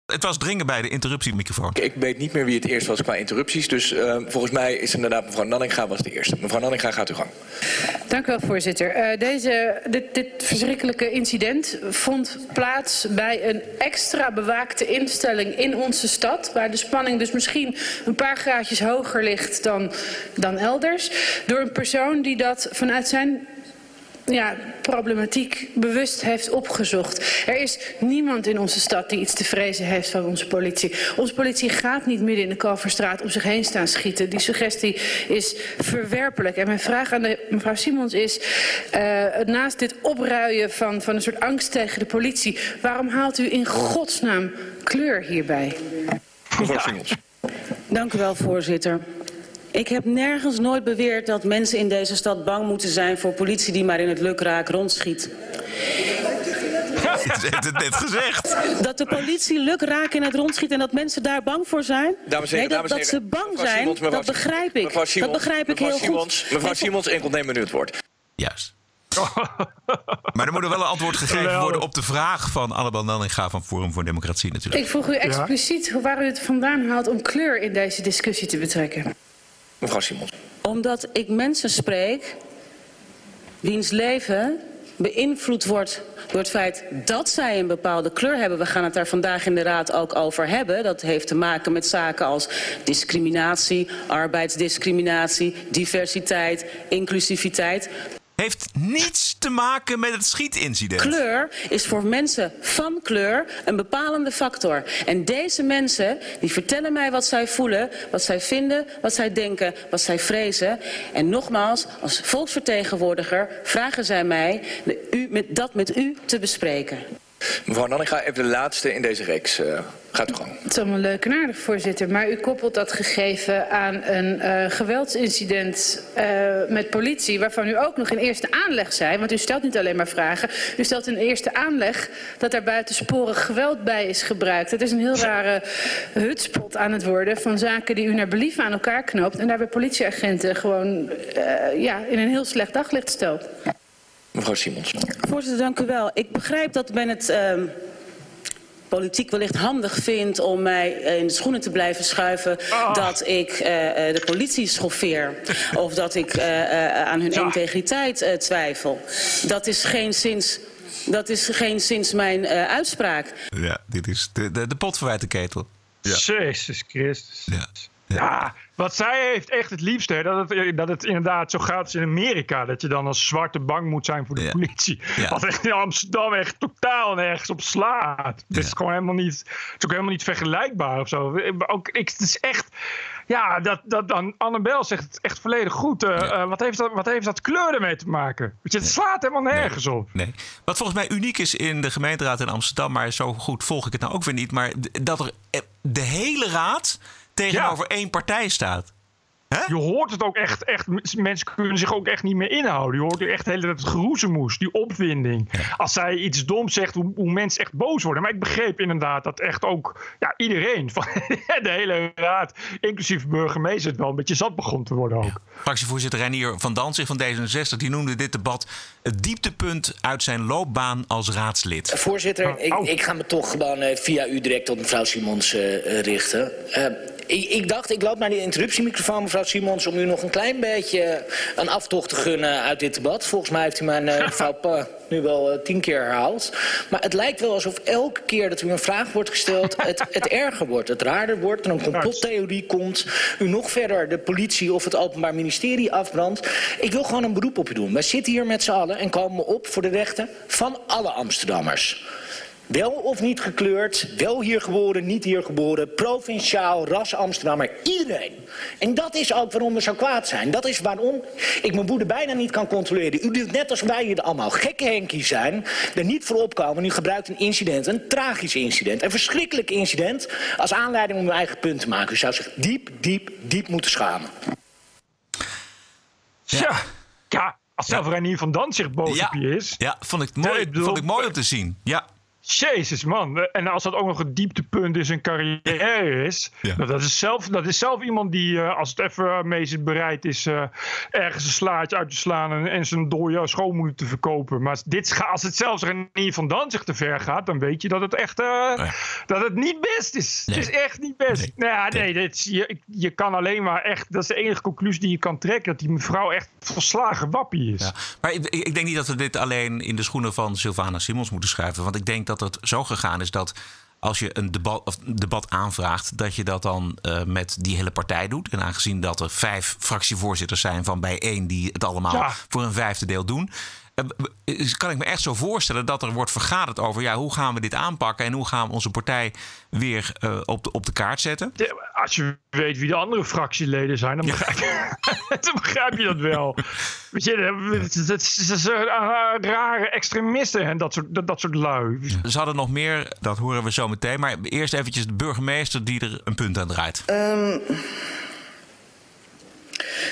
Het was dringen bij de interruptiemicrofoon. Ik weet niet meer wie het eerst was qua interrupties. Dus eh, volgens mij is inderdaad mevrouw Nanninga was de eerste. Mevrouw Nanninga gaat uw gang. Dank u wel, voorzitter. Eh, deze, dit, dit verschrikkelijke incident vond plaats bij een extra bewaakte instelling in onze stad. Waar de spanning dus misschien een paar graadjes hoger ligt dan, dan elders. Door een persoon die dat vanuit zijn ja, problematiek bewust heeft opgezocht. Er is niemand in onze stad die iets te vrezen heeft van onze politie. Onze politie gaat niet midden in de Kalverstraat om zich heen staan schieten. Die suggestie is verwerpelijk. En mijn vraag aan de, mevrouw Simons is... eh, naast dit opruien van, van een soort angst tegen de politie... waarom haalt u in godsnaam kleur hierbij? Mevrouw Simons. Dank u wel, voorzitter. Ik heb nergens nooit beweerd dat mensen in deze stad bang moeten zijn voor politie die maar in het lukraak rondschiet. Je hebt het net gezegd. Dat de politie lukraak in het rondschiet en dat mensen daar bang voor zijn? Dames en heren, nee, dat, dames dat heren. ze bang zijn, Simons, dat begrijp ik. Mevrouw Simons, dat begrijp ik mevrouw heel Simons, goed. Mevrouw Simons, enkel neem nu het woord. Juist. Maar er moet er wel een antwoord gegeven worden op de vraag van Annabel Nanninga van Forum voor Democratie natuurlijk. Ik vroeg u expliciet waar u het vandaan haalt om kleur in deze discussie te betrekken. Mevrouw Simons. Omdat ik mensen spreek wiens leven beïnvloed wordt door het feit dat zij een bepaalde kleur hebben. We gaan het daar vandaag in de Raad ook over hebben. Dat heeft te maken met zaken als discriminatie, arbeidsdiscriminatie, diversiteit, inclusiviteit heeft niets te maken met het schietincident. Kleur is voor mensen van kleur een bepalende factor. En deze mensen die vertellen mij wat zij voelen, wat zij vinden, wat zij denken, wat zij vrezen. En nogmaals, als volksvertegenwoordiger vragen zij mij dat met u te bespreken. Mevrouw Nanninga, even de laatste in deze reeks. Uh, gaat u gang. Het is allemaal leuk en aardig, voorzitter. Maar u koppelt dat gegeven aan een uh, geweldsincident uh, met politie... waarvan u ook nog in eerste aanleg zei... want u stelt niet alleen maar vragen... u stelt in eerste aanleg dat er buitensporig geweld bij is gebruikt. Het is een heel rare hutspot aan het worden... van zaken die u naar believen aan elkaar knoopt... en daarbij politieagenten gewoon ja, in een heel slecht daglicht stelt. Mevrouw Simons. Voorzitter, dank u wel. Ik begrijp dat men het uh, politiek wellicht handig vindt om mij in de schoenen te blijven schuiven oh. dat ik uh, de politie schoffeer of dat ik uh, aan hun ja. integriteit twijfel. Dat is geen sinds dat is geen sinds mijn uitspraak. Ja, dit is de, de, de pot verwijt de ketel. Ja. Jezus Christus. Ja. Ja, wat zij heeft echt het liefste, dat, het, dat het inderdaad zo gaat als in Amerika. Dat je dan als zwarte bang moet zijn voor de politie. Wat echt in Amsterdam echt totaal nergens op slaat. Het is gewoon helemaal niet, het is ook helemaal niet vergelijkbaar of zo. Ook, ik, het is echt, ja, dat, dat, dan, Annabel zegt het echt volledig goed. Uh, uh, wat, heeft dat, wat heeft dat kleur ermee te maken? Je, het slaat helemaal nergens nee. op. Nee. Wat volgens mij uniek is in de gemeenteraad in Amsterdam, maar zo goed volg ik het nou ook weer niet. Maar dat er eh, de hele raad tegenover ja. één partij staat. He? Je hoort het ook echt, echt. Mensen kunnen zich ook echt niet meer inhouden. Je hoort echt de hele tijd het geroezemoes, die opwinding. Ja. Als zij iets dom zegt, hoe, hoe, mensen echt boos worden. Maar ik begreep inderdaad dat echt ook ja, iedereen van de hele raad, inclusief burgemeester, het wel een beetje zat begon te worden ook. Ja. Fractievoorzitter Renier van Danzig van D66, die noemde dit debat het dieptepunt uit zijn loopbaan als raadslid. Voorzitter, ik, ik, ga me toch gewoon uh, via u direct tot mevrouw Simons uh, richten. Uh, ik, ik, dacht, ik loop naar die interruptiemicrofoon, mevrouw Simons, om u nog een klein beetje een aftocht te gunnen uit dit debat. Volgens mij heeft u mijn uh, mevrouw nu wel uh, tien keer herhaald. Maar het lijkt wel alsof elke keer dat u een vraag wordt gesteld, het, het erger wordt, het raarder wordt. En een complottheorie komt, u nog verder de politie of het Openbaar Ministerie afbrandt. Ik wil gewoon een beroep op u doen. Wij zitten hier met z'n allen en komen op voor de rechten van alle Amsterdammers. Wel of niet gekleurd, wel hier geboren, niet hier geboren, provinciaal, ras Amsterdammer, iedereen. En dat is ook waarom we zo kwaad zijn. Dat is waarom ik mijn woede bijna niet kan controleren. U doet net als wij hier allemaal gekke henkies zijn, er niet voor opkomen. U gebruikt een incident, een tragisch incident, een verschrikkelijk incident, als aanleiding om uw eigen punt te maken. U zou zich diep, diep, diep moeten schamen. Ja, ja als zelf Renier van Danzig boos ja. op je is. Ja, vond ik mooi, ja, ik bedoel, vond ik mooi om te zien. Ja. Jezus, man. En als dat ook nog het dieptepunt in zijn carrière is. Ja. Nou, dat, is zelf, dat is zelf iemand die, uh, als het even mee bereid is. Uh, ergens een slaatje uit te slaan. En, en zijn dode schoonmoeder te verkopen. Maar dit, als het zelfs Renier van Danzig te ver gaat. dan weet je dat het echt. Uh, nee. dat het niet best is. Nee. Het is echt niet best. Nee, nou ja, nee dit, je, je kan alleen maar echt. Dat is de enige conclusie die je kan trekken. Dat die mevrouw echt volslagen wappie is. Ja. Maar ik, ik denk niet dat we dit alleen in de schoenen van Sylvana Simons moeten schuiven. Want ik denk dat dat het zo gegaan is dat als je een debat, of debat aanvraagt, dat je dat dan uh, met die hele partij doet. En aangezien dat er vijf fractievoorzitters zijn van bijeen die het allemaal ja. voor een vijfde deel doen. Uh, kan ik me echt zo voorstellen dat er wordt vergaderd over ja, hoe gaan we dit aanpakken en hoe gaan we onze partij weer uh, op, de, op de kaart zetten? De, als je weet wie de andere fractieleden zijn, dan begrijp, ja. dan begrijp je dat wel. Weet je, dat is rare extremisten en dat soort, dat, dat soort lui. Ze hadden nog meer, dat horen we zo meteen. Maar eerst eventjes de burgemeester die er een punt aan draait. Um,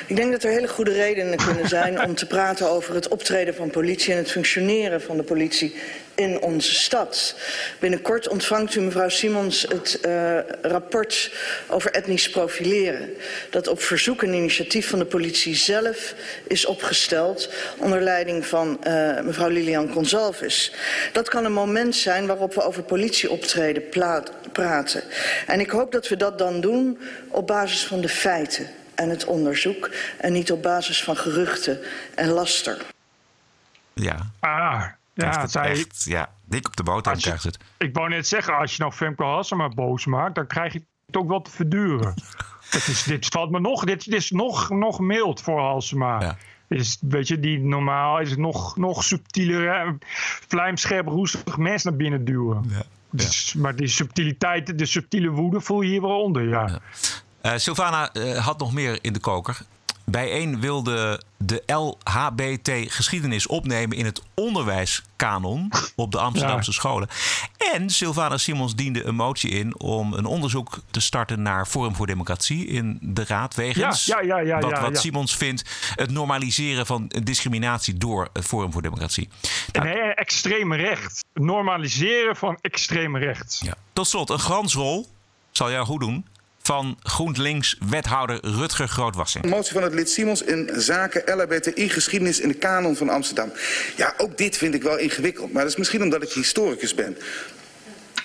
ik denk dat er hele goede redenen kunnen zijn om te praten over het optreden van politie en het functioneren van de politie in onze stad. Binnenkort ontvangt u, mevrouw Simons, het uh, rapport over etnisch profileren. Dat op verzoek en initiatief van de politie zelf is opgesteld onder leiding van uh, mevrouw Lilian Gonzalves. Dat kan een moment zijn waarop we over politieoptreden praten. En ik hoop dat we dat dan doen op basis van de feiten en het onderzoek en niet op basis van geruchten en laster. Ja. Ah, ja, het zij, echt, ja, dik op de boterham krijgt ze het. ik wou net zeggen, als je nou Femke Halsema boos maakt, dan krijg je het ook wel te verduren. Het is, dit valt me nog, dit, dit is nog, nog mild voor Halsema. Is, weet je, die normaal is het nog, nog subtieler, vlijmscherp, roestig mes naar binnen duwen. Dus, maar die subtiliteit, de subtiele woede voel je hier wel onder, ja. Eh, Sylvana eh, had nog meer in de koker. Bijeen wilde de LHBT-geschiedenis opnemen in het onderwijskanon op de Amsterdamse scholen. En Sylvana Simons diende een motie in om een onderzoek te starten naar Forum voor Democratie in de Raad. Wegens Ja, ja, wat, wat. Simons vindt het normaliseren van discriminatie door het Forum voor Democratie. Nee, extreem recht. Normaliseren van extreem recht. Ja. Tot slot, een glansrol, zal jou goed doen, van GroenLinks-wethouder Rutger Grootwassing. Een motie van het lid Simons in zaken LHBTI-geschiedenis in de kanon van Amsterdam. Ja, ook dit vind ik wel ingewikkeld. Maar dat is misschien omdat ik historicus ben.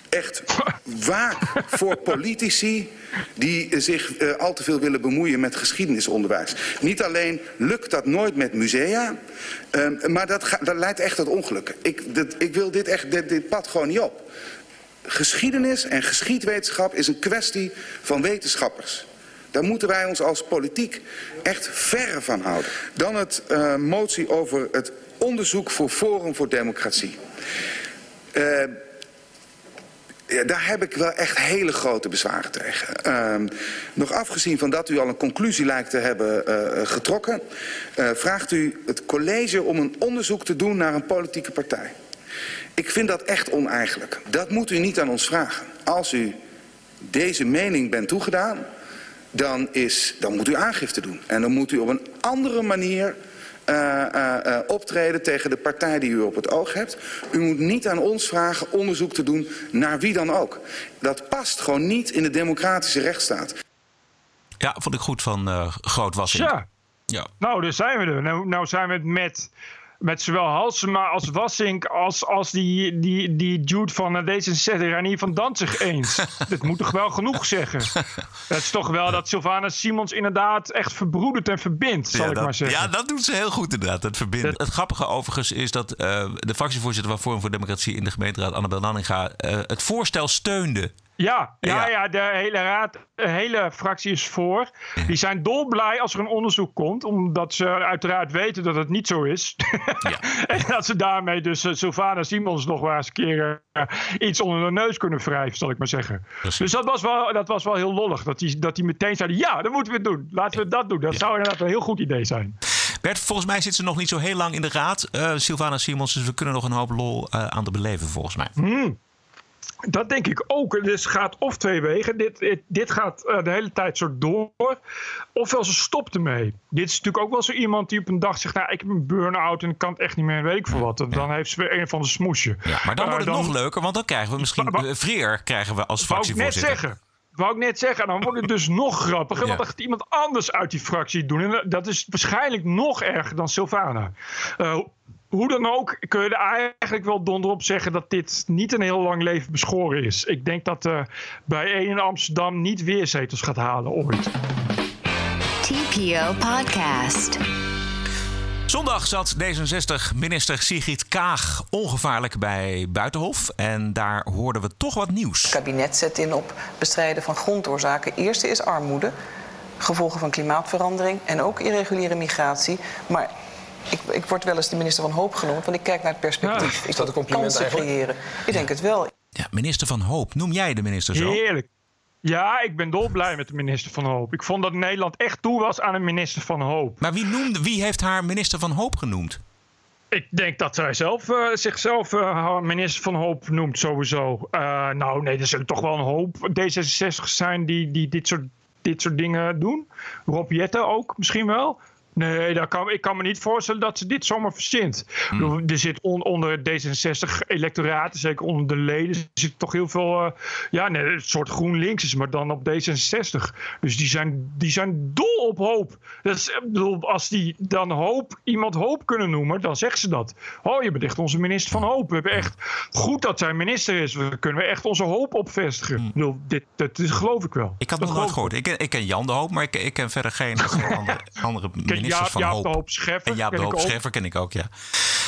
Echt waak voor politici die zich eh, al te veel willen bemoeien met geschiedenisonderwijs. Niet alleen lukt dat nooit met musea, eh, maar dat, ga- dat leidt echt tot ongelukken. Ik, dat, ik wil dit, echt, dit, dit pad gewoon niet op. Geschiedenis en geschiedwetenschap is een kwestie van wetenschappers. Daar moeten wij ons als politiek echt verre van houden. Dan het eh, motie over het onderzoek voor Forum voor Democratie. Ja, daar heb ik wel echt hele grote bezwaren tegen. Ehm, nog afgezien van dat u al een conclusie lijkt te hebben eh, getrokken... vraagt u het college om een onderzoek te doen naar een politieke partij. Ik vind dat echt oneigenlijk. Dat moet u niet aan ons vragen. Als u deze mening bent toegedaan, dan, is, dan moet u aangifte doen. En dan moet u op een andere manier eh, eh, eh, optreden tegen de partij die u op het oog hebt. U moet niet aan ons vragen onderzoek te doen naar wie dan ook. Dat past gewoon niet in de democratische rechtsstaat. Ja, vond ik goed van eh Grootwassing. Ja. Ja. Nou, daar zijn we er. Nou, nou zijn we het met, met zowel Halsema als Wassink als, als die, die, die dude van eh, D66, Ranier van Danzig eens. Dat moet toch wel genoeg zeggen. Dat is toch wel dat Sylvana Simons inderdaad echt verbroedert en verbindt, zal ja, ik dat, maar zeggen. Ja, dat doet ze heel goed inderdaad, het verbinden. Het grappige overigens is dat eh, de fractievoorzitter van Forum voor Democratie in de gemeenteraad, Annabel Nanninga, eh, het voorstel steunde. Ja, ja, Ja. ja, de hele raad, de hele fractie is voor. Die zijn dolblij als er een onderzoek komt, omdat ze uiteraard weten dat het niet zo is. en dat ze daarmee dus uh, Sylvana Simons nog wel eens een keer eh, iets onder de neus kunnen wrijven, zal ik maar zeggen. Dus dat was wel, dat was wel heel lollig, dat die, dat die meteen zeiden, ja, dat moeten we doen. Laten we dat doen. Dat zou inderdaad een heel goed idee zijn. Bert, volgens mij zit ze nog niet zo heel lang in de raad, eh Sylvana Simons, dus we kunnen nog een hoop lol eh, aan de beleven volgens mij. Hmm. Dat denk ik ook. Dus het gaat of twee wegen. Dit, dit, dit gaat eh, de hele tijd zo door. Ofwel ze stopt ermee. Dit is natuurlijk ook wel zo iemand die op een dag zegt... Nou, ik heb een burn-out en ik kan het echt niet meer, weet ik veel wat. Dan heeft ze weer een van de smoesje. Ja, maar dan Eh, wordt het nog leuker, want dan krijgen we misschien uh, Vreer krijgen we als Wou ik net fractievoorzitter. zeggen. Wou ik net zeggen, dan wordt het dus nog grappiger. Want dan gaat iemand anders uit die fractie doen. En dat is waarschijnlijk nog erger dan Sylvana. Eh, hoe dan ook kun je er eigenlijk wel donder op zeggen dat dit niet een heel lang leven beschoren is. Ik denk dat eh bij 1 in Amsterdam niet weer zetels gaat halen ooit. TPO Podcast. Zondag zat D66-minister Sigrid Kaag ongevaarlijk bij Buitenhof. En daar hoorden we toch wat nieuws. Het kabinet zet in op bestrijden van grondoorzaken. Eerste is armoede, gevolgen van klimaatverandering en ook irreguliere migratie. Maar ik, ik word wel eens de minister van Hoop genoemd, want ik kijk naar het perspectief. ik dat een compliment kansen eigenlijk? creëren. Ik denk het wel. Ja, minister van Hoop. Noem jij de minister zo? Heerlijk. Ja, ik ben dolblij met de minister van Hoop. Ik vond dat Nederland echt toe was aan een minister van Hoop. Maar wie, noemde, wie heeft haar minister van Hoop genoemd? Ik denk dat zij zelf, eh, zichzelf eh, minister van Hoop noemt, sowieso. Eh, nou, nee, er zullen toch wel een hoop D66 zijn die, die dit, soort, dit soort dingen doen. Rob Jetten ook, misschien wel. Nee, dat kan, ik kan me niet voorstellen dat ze dit zomaar verzint. Bedoel, Er zit on- onder D66-electoraten, zeker onder de leden, zit toch heel veel... eh, ja, nee, een soort GroenLinks, maar dan op D66. Dus die zijn, die zijn dol op hoop. Dat is, ik bedoel, als die dan hoop, iemand hoop kunnen noemen, dan zeggen ze dat. Oh, je bent echt onze minister van hoop. We hebben echt goed dat zij minister is. We kunnen echt onze hoop opvestigen. Ik bedoel, dit, dit, dit geloof ik wel. Ik had Dat nog nooit gehoord. Ik ken, ik ken Jan de Hoop, maar ik, ik ken verder geen andere, andere Ken ministers. ministers Jaap- van Jaap Hoop. de Hoop Scheffer En Jaap de ken ik Hoop ook. Scheffer ken ik ook, ja.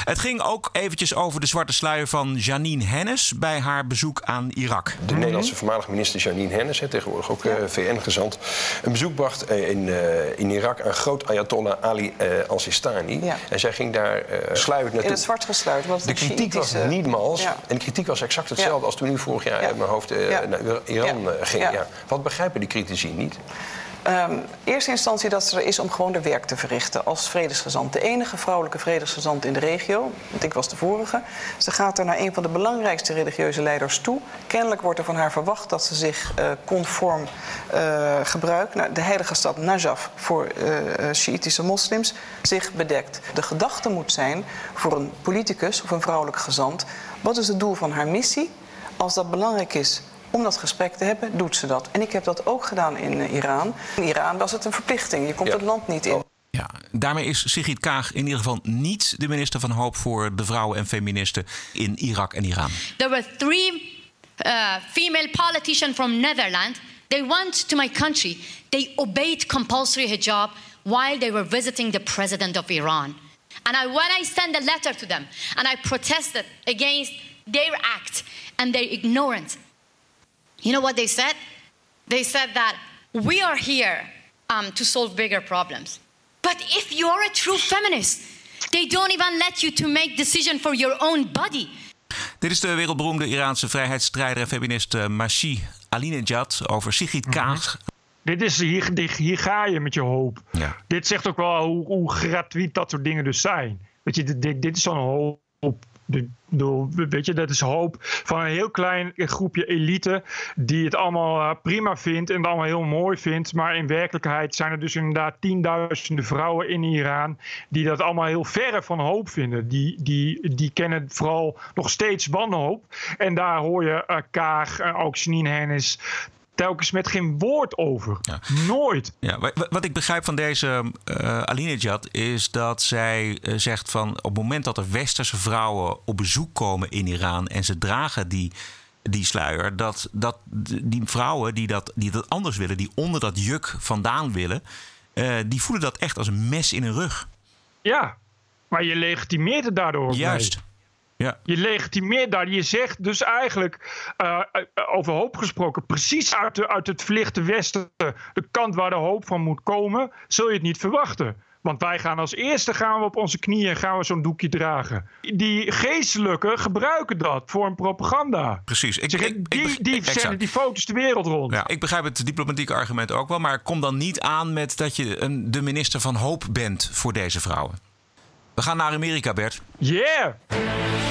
Het ging ook eventjes over de zwarte sluier van Janine Hennis... bij haar bezoek aan Irak. De Nederlandse voormalige minister Janine Hennis, hè, tegenwoordig ook eh, VN-gezant, een bezoek bracht eh, in, eh, in Irak aan groot Ayatollah Ali eh, al-Sistani. Ja. En zij ging daar eh sluiend naartoe. In het zwart gesluit. Want De kritiek was niet mals. Ja. En de kritiek was exact hetzelfde als toen u vorig jaar uit mijn hoofd Ja. naar Iran Ja. ging. Ja. Ja. Wat begrijpen die critici niet? Ehm, eerste instantie dat ze er is om gewoon de werk te verrichten als vredesgezant. De enige vrouwelijke vredesgezant in de regio, want ik was de vorige. Ze gaat er naar een van de belangrijkste religieuze leiders toe. Kennelijk wordt er van haar verwacht dat ze zich eh, conform eh, gebruikt. Nou, de heilige stad Najaf voor Sjiïtische moslims zich bedekt. De gedachte moet zijn voor een politicus of een vrouwelijk gezant... wat is het doel van haar missie? Als dat belangrijk is om dat gesprek te hebben, doet ze dat. En ik heb dat ook gedaan in eh, Iran. In Iran was het een verplichting. Je komt het land niet in. Ja, daarmee is Sigrid Kaag in ieder geval niet de minister van Hoop... voor de vrouwen en feministen in Irak en Iran. There were three uh, female politicians from Netherlands. They went to my country. They obeyed compulsory hijab while they were visiting the president of Iran. And I, when I sent a letter to them and I protested against their act and their ignorance, you know what they said? They said that we are here um, to solve bigger problems. But if you're a true feminist, they don't even let you to make decision for your own body. Dit is de wereldberoemde Iraanse vrijheidsstrijder en feminist uh, Mashi Alinejad over Sigrid Kaag. Dit is, hier, hier, hier ga je met je hoop. Ja. Dit zegt ook wel hoe, hoe gratuit dat soort dingen dus zijn. Weet je, dit, dit, dit is zo'n hoop. Weet je, dat is hoop van een heel klein groepje elite die het allemaal uh, prima vindt en het allemaal heel mooi vindt. Maar in werkelijkheid zijn er dus inderdaad tienduizenden vrouwen in Iran die dat allemaal heel verre van hoop vinden. Die, die, die kennen vooral nog steeds wanhoop. En daar hoor je uh, Kaag ook Janine Hennis telkens met geen woord over. Ja. Nooit. Ja, wat ik begrijp van deze uh, Alinejad is dat zij uh, zegt van op het moment dat er westerse vrouwen op bezoek komen in Iran en ze dragen die, die sluier, dat, dat die vrouwen die dat, die dat anders willen, die onder dat juk vandaan willen, uh, die voelen dat echt als een mes in hun rug. Ja, maar je legitimeert het daardoor. Juist. Mee. Ja. Je legitimeert daar. Je zegt dus eigenlijk, uh, over hoop gesproken, precies uit, de, uit het verlichte westen, de kant waar de hoop van moet komen, zul je het niet verwachten. Want wij gaan als eerste gaan we op onze knieën en gaan we zo'n doekje dragen. Die geestelijke gebruiken dat voor een propaganda. Precies. Ik, zeg, ik, die ik, die die foto's de wereld rond. Ja, ik begrijp het diplomatieke argument ook wel. Maar kom dan niet aan met dat je een, de minister van hoop bent voor deze vrouwen. We gaan naar Amerika, Bert. Yeah!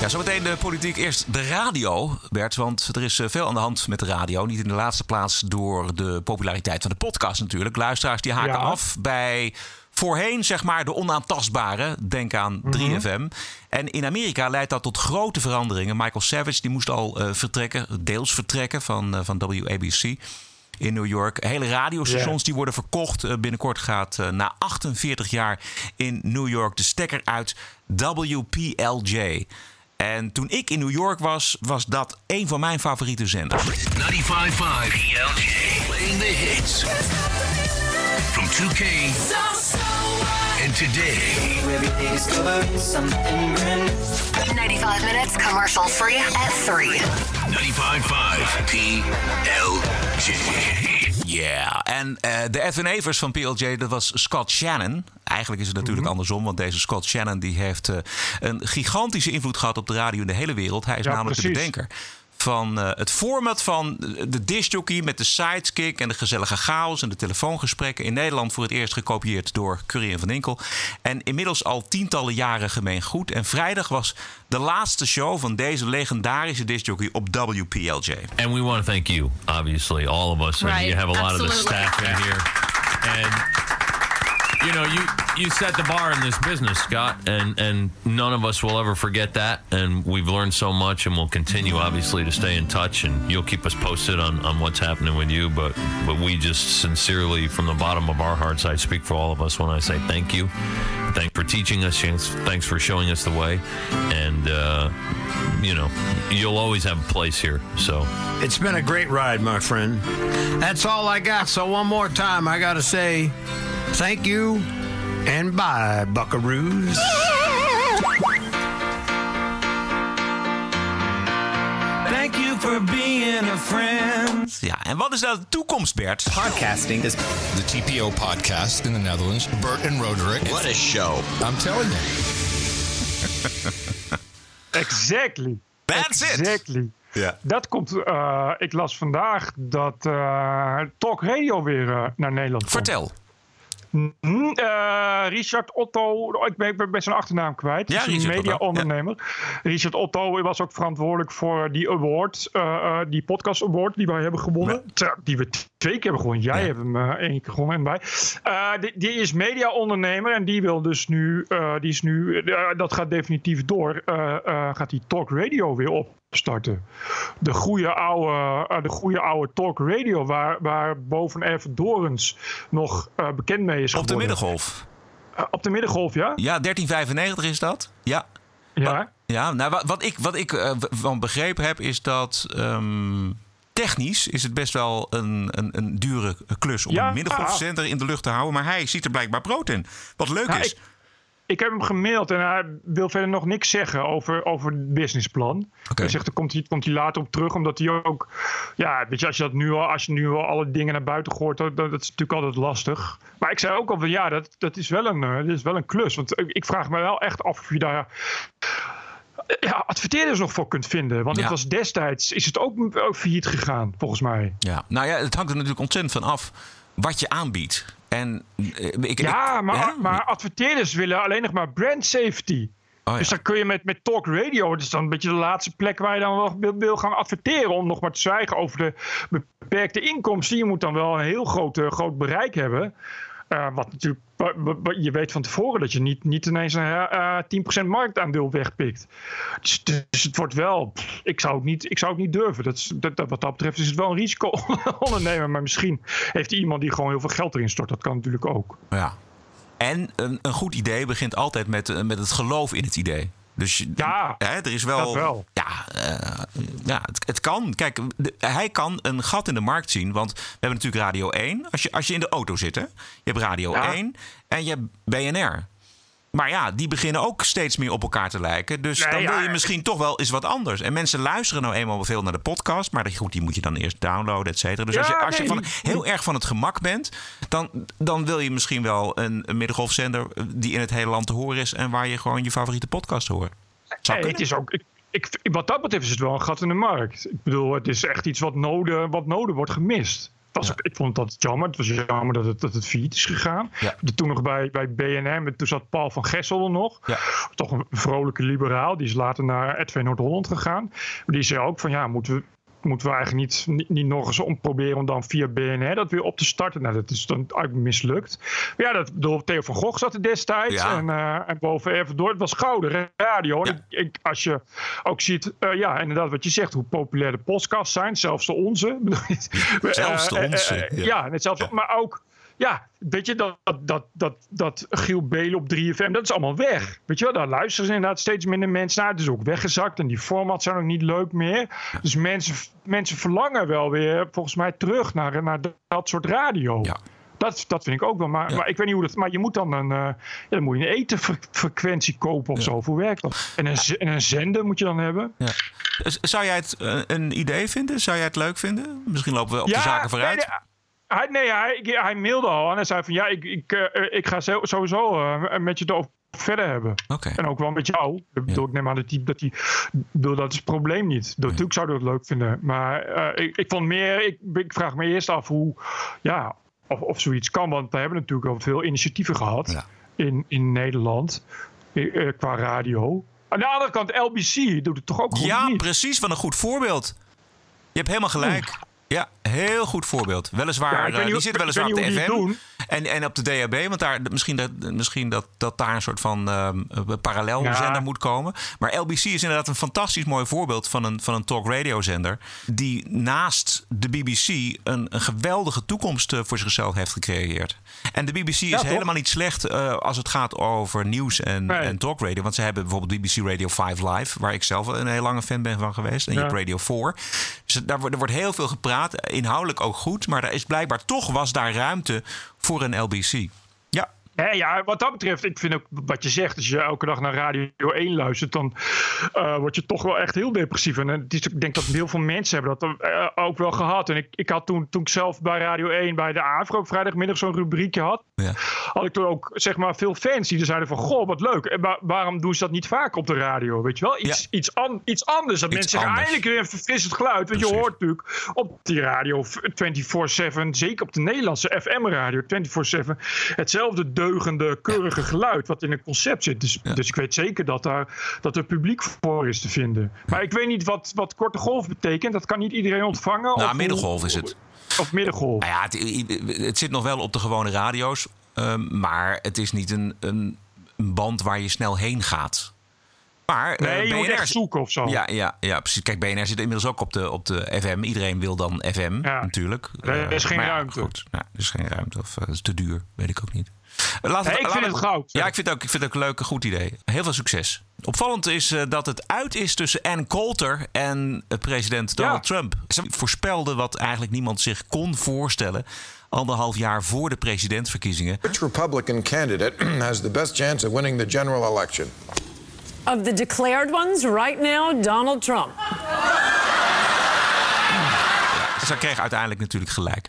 Ja, zometeen de politiek. Eerst de radio, Bert. Want er is veel aan de hand met de radio. Niet in de laatste plaats door de populariteit van de podcast natuurlijk. Luisteraars die haken ja. af bij voorheen zeg maar de onaantastbare. Denk aan 3FM. Mm -hmm. En in Amerika leidt dat tot grote veranderingen. Michael Savage die moest al uh, vertrekken, deels vertrekken van, uh, van WABC in New York. Hele radiostations yeah. die worden verkocht. Uh, binnenkort gaat na 48 jaar in New York de stekker uit WPLJ. En toen ik in New York was, was dat een van mijn favoriete zenders. 95.5 PLJ. Playing the hits. From 2K. And today. 95 minutes commercial free at 3. 95.5 PLJ. Ja, yeah. en uh, de Edwin Evers van PLJ, dat was Scott Shannon. Eigenlijk is het natuurlijk mm -hmm. andersom, want deze Scott Shannon die heeft uh, een gigantische invloed gehad op de radio in de hele wereld. Hij is ja, namelijk precies. de bedenker van uh, het format van de discjockey met de sidekick en de gezellige chaos en de telefoongesprekken. In Nederland voor het eerst gekopieerd door Curry en Van Inkel. En inmiddels al tientallen jaren gemeen goed. En vrijdag was de laatste show van deze legendarische discjockey op WPLJ. And we want to thank you, obviously, all of us. Right. And you have a lot Absolutely. of the staff in here. And you know, you you set the bar in this business, Scott, and and none of us will ever forget that. And we've learned so much, and we'll continue, obviously, to stay in touch. And you'll keep us posted on on what's happening with you. But but we just sincerely, from the bottom of our hearts, I speak for all of us when I say thank you. Thanks for teaching us. Thanks- for showing us the way. And uh, you know, you'll always have a place here. So It's been a great ride, my friend. That's all I got. So one more time, I gotta say thank you and bye, buckaroos. Thank you for being a friend. Ja, en wat is nou de toekomst, Bert? Podcasting is the TPO podcast in the Netherlands. Bert and Roderick. What a show. I'm telling you. Exactly. That's it. exactly. Ja. Dat komt, eh, ik las vandaag dat eh, Talk Radio weer eh, naar Nederland komt. Vertel. Mhm, eh, Richard Otto, oh, ik ben, ik ben best achternaam kwijt. Ja, een media-ondernemer. Richard Otto was ook verantwoordelijk voor die award, eh, eh, die podcast award die wij hebben gewonnen. Ter- Die we twee keer gewonnen. Jij hebt hem eh, één keer gewonnen en wij. Eh, die, die is media-ondernemer en die wil dus nu, eh, die is nu, dat gaat definitief door, gaat die Talk Radio weer opstarten. De goede oude, de goede oude Talk Radio waar, waar boven Even Dorens nog bekend mee is Op de middengolf. Op de middengolf, ja? Ja, 1395 is dat. Ja. Ja. Ja, nou, wat, ik, wat ik van begrepen heb, is dat ehm, technisch is het best wel een, een, een dure klus om Ja. een middengolfzender in de lucht te houden. Maar hij ziet er blijkbaar brood in. Wat leuk Nou, is. ik, ik heb hem gemaild en hij wil verder nog niks zeggen over, over het businessplan. Hij zegt, er komt hij, komt hij later op terug, omdat hij ook... Ja, weet je, als je, dat nu al, als je nu al alle dingen naar buiten gooit, dat, dat is natuurlijk altijd lastig. Maar ik zei ook al van, ja, dat, dat, is, wel een, eh, dat is wel een klus. Want ik, ik vraag me wel echt af of je daar... Ja, adverteerders nog voor kunt vinden. Want Ja. het was destijds, is het ook, ook failliet gegaan, volgens mij. Ja, nou ja, het hangt er natuurlijk ontzettend van af wat je aanbiedt. En eh, ik, Ja, ik- maar, hè? maar adverteerders willen alleen nog maar brand safety. Oh, Dus dan kun je met, met talk radio, dat is dan een beetje de laatste plek waar je dan wel wil, wil gaan adverteren. Om nog maar te zwijgen over de beperkte inkomsten. Je moet dan wel een heel groot, eh, groot bereik hebben. Eh, wat natuurlijk, je weet van tevoren dat je niet, niet ineens een eh, 10% marktaandeel wegpikt. Dus, dus het wordt wel, ik zou het niet, ik zou het niet durven. Dat is, dat, wat dat betreft is het wel een risico ondernemen. Maar misschien heeft iemand die gewoon heel veel geld erin stort. Dat kan natuurlijk ook. Ja. En een, een goed idee begint altijd met, eh, met het geloof in het idee. Dus Ja, hè, er is wel. Ja, eh, ja het, het kan. Kijk, de- hij kan een gat in de markt zien. Want we hebben natuurlijk Radio 1. Als je, als je in de auto zit, hè? Je hebt Radio Ja. 1 en je hebt BNR. Maar ja, die beginnen ook steeds meer op elkaar te lijken. Dus Nee, dan wil ja, je misschien toch wel eens wat anders. En mensen luisteren nou eenmaal veel naar de podcast. Maar goed, die moet je dan eerst downloaden, et cetera. Dus Ja, als je, als je van, heel erg van het gemak bent... Dan, dan wil je misschien wel een, een middengolfzender... die in het hele land te horen is... en waar je gewoon je favoriete podcast hoort. Zou Nee, het is ook, ik, ik, wat dat betreft is het wel een gat in de markt. Ik bedoel, het is echt iets wat nodig, wat nodig wordt gemist. Was, ook- Ik vond dat jammer. Het was jammer dat het, dat het failliet is gegaan. De- Toen nog bij, bij BNM, toen zat Paul van Gessel er nog. Toch een vrolijke liberaal. Die is later naar RTV Noord-Holland gegaan. Die zei ook van ja, moeten we, moeten we eigenlijk niet, niet, niet nog eens om proberen om dan via BNR dat weer op te starten. Nou, dat is dan eigenlijk mislukt. Maar ja, dat, Theo van Gogh zat er destijds. Ja. En, eh, en boven even door. Het was gouden radio. Ik, ik, als je ook ziet, eh, ja, inderdaad, wat je zegt, hoe populair de podcasts zijn, zelfs de onze. Zelfs de Eh, onze, ja. ja, net zelfs, maar ook. Ja, weet je, dat, dat, dat, dat, Giel Belen op 3FM, dat is allemaal weg. Weet je wel, daar luisteren ze inderdaad steeds minder mensen naar. Het is ook weggezakt en die formats zijn ook niet leuk meer. Dus mensen, mensen verlangen wel weer, volgens mij, terug naar, naar dat soort radio. Dat, dat vind ik ook wel. Maar, maar ik weet niet hoe dat. Maar je moet dan een, ja, dan moet je een etenfrequentie kopen of zo. Hoe werkt dat? En een, en een zender moet je dan hebben. Ja. Z- Zou jij het eh, een idee vinden? Zou jij het leuk vinden? Misschien lopen we op de zaken vooruit. Nee, hij, nee hij, hij mailde al en hij zei van ja, ik, ik, eh, ik ga sowieso eh, met je erover verder hebben. En ook wel met jou. Ik, bedoel, ik neem aan dat hij, dat hij bedoel, dat is het probleem niet. Natuurlijk zou dat leuk vinden. Maar eh, ik, ik vond meer, ik, ik vraag me eerst af hoe, ja, of, of zoiets kan. Want we hebben natuurlijk al veel initiatieven gehad in, in Nederland eh, eh, qua radio. Aan de andere kant, LBC doet het toch ook goed Ja, niet? precies. Wat een goed voorbeeld. Je hebt helemaal gelijk. Ja, heel goed voorbeeld. Weliswaar, Ja, eh, niet die hoe- zit ik weliswaar op de FM en, en op de DHB. Want daar, misschien, dat, misschien dat, dat daar een soort van ehm parallelzender Ja. moet komen. Maar LBC is inderdaad een fantastisch mooi voorbeeld van een, van een talk radio zender. Die naast de BBC een, een geweldige toekomst eh, voor zichzelf heeft gecreëerd. En de BBC is helemaal niet slecht eh, als het gaat over nieuws en, Nee. en talk radio. Want ze hebben bijvoorbeeld BBC Radio 5 Live, waar ik zelf een heel lange fan ben van geweest. En je hebt Radio 4. Dus daar wordt, er wordt heel veel gepraat, inhoudelijk ook goed. Maar er is blijkbaar toch was daar ruimte voor een LBC. Ja. Nee, ja, wat dat betreft, ik vind ook wat je zegt. Als je elke dag naar Radio 1 luistert, dan eh, word je toch wel echt heel depressief. En is, ik denk dat heel veel mensen hebben dat eh, ook wel gehad. En ik, ik had toen, toen ik zelf bij Radio 1 bij de AVRO op vrijdagmiddag zo'n rubriekje had, Ja. had ik toen ook zeg maar veel fans die zeiden van, goh, wat leuk. En wa- waarom doen ze dat niet vaak op de radio? Weet je wel? Iets, iets, an- iets anders. Dat Iets mensen zeggen, anders. eindelijk weer een verfrissend geluid. Want je hoort natuurlijk op die radio 24-7, zeker op de Nederlandse FM-radio 24-7, hetzelfde deugende, keurige geluid wat in een concept zit. Dus, dus ik weet zeker dat, daar, dat er publiek voor is te vinden. Maar ik weet niet wat, wat korte golf betekent. Dat kan niet iedereen ontvangen. Nou, of middengolf is het. Of middengolf. Nou ja, het, het zit nog wel op de gewone radio's. ehm, maar het is niet een, een, een band waar je snel heen gaat. Maar eh, Nee, je moet echt zoeken of zo. Ja, ja, ja, precies. Kijk, BNR zit inmiddels ook op de, op de FM. Iedereen wil dan FM, natuurlijk. Er is Eh, geen maar ja, ruimte. Goed, nou, er is geen ruimte of eh, het is te duur, weet ik ook niet. Eh, Laten Nee, ik vind het goud. Ja, ik vind, het ook, ik vind het ook een leuk, een goed idee. Heel veel succes. Opvallend is eh, dat het uit is tussen Ann Coulter en eh, president Donald Trump. Ze voorspelden wat eigenlijk niemand zich kon voorstellen. Anderhalf jaar voor de presidentsverkiezingen. Which Republican candidate has the best chance of winning the general election? Of the declared ones, right now, Donald Trump. Ze kreeg uiteindelijk natuurlijk gelijk.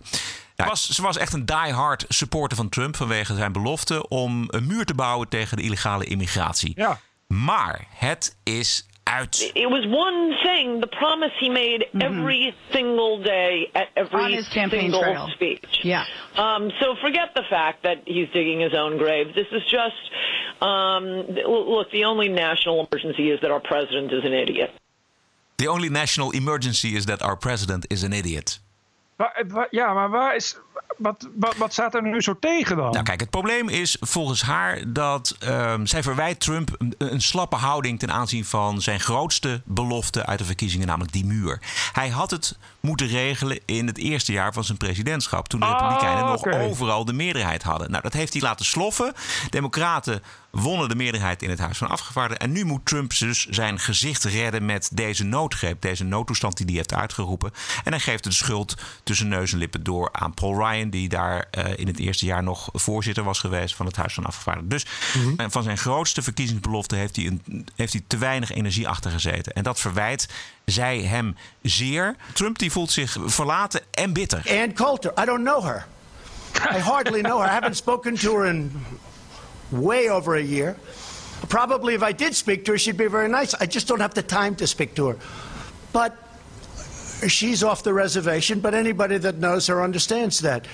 Ja, was, ze was echt een die-hard supporter van Trump vanwege zijn belofte om een muur te bouwen tegen de illegale immigratie. Ja. Maar het is uit. It was one thing, the promise he made every single day at every On his campaign single trail. speech. Yeah. Um, so forget the fact that he's digging his own grave. This is just, um, look, the only national emergency is that our president is an idiot. The only national emergency is that our president is an idiot. Ja, maar waar is, wat, wat, wat staat er nu zo tegen dan? Nou, kijk, het probleem is volgens haar dat ehm, zij verwijt Trump een, een slappe houding ten aanzien van zijn grootste belofte uit de verkiezingen, namelijk die muur. Hij had het moeten regelen in het eerste jaar van zijn presidentschap, toen de Republikeinen nog overal de meerderheid hadden. Nou, dat heeft hij laten sloffen. Democraten wonnen de meerderheid in het Huis van Afgevaardigden. En nu moet Trump dus zijn gezicht redden met deze noodgreep, deze noodtoestand die hij heeft uitgeroepen. En hij geeft de schuld tussen neus en lippen door aan Paul Ryan, die daar eh, in het eerste jaar nog voorzitter was geweest van het Huis van Afgevaardigden. Dus eh, van zijn grootste verkiezingsbelofte heeft hij, een, heeft hij te weinig energie achter gezeten. En dat verwijt zij hem zeer. Trump die voelt zich verlaten en bitter. Ann Coulter, I don't know her. I hardly know her. I haven't spoken to her in way over a year. Probably if I did speak to her, she'd be very nice. I just don't have the time to speak to her. But she's off the reservation, but anybody that knows her understands that.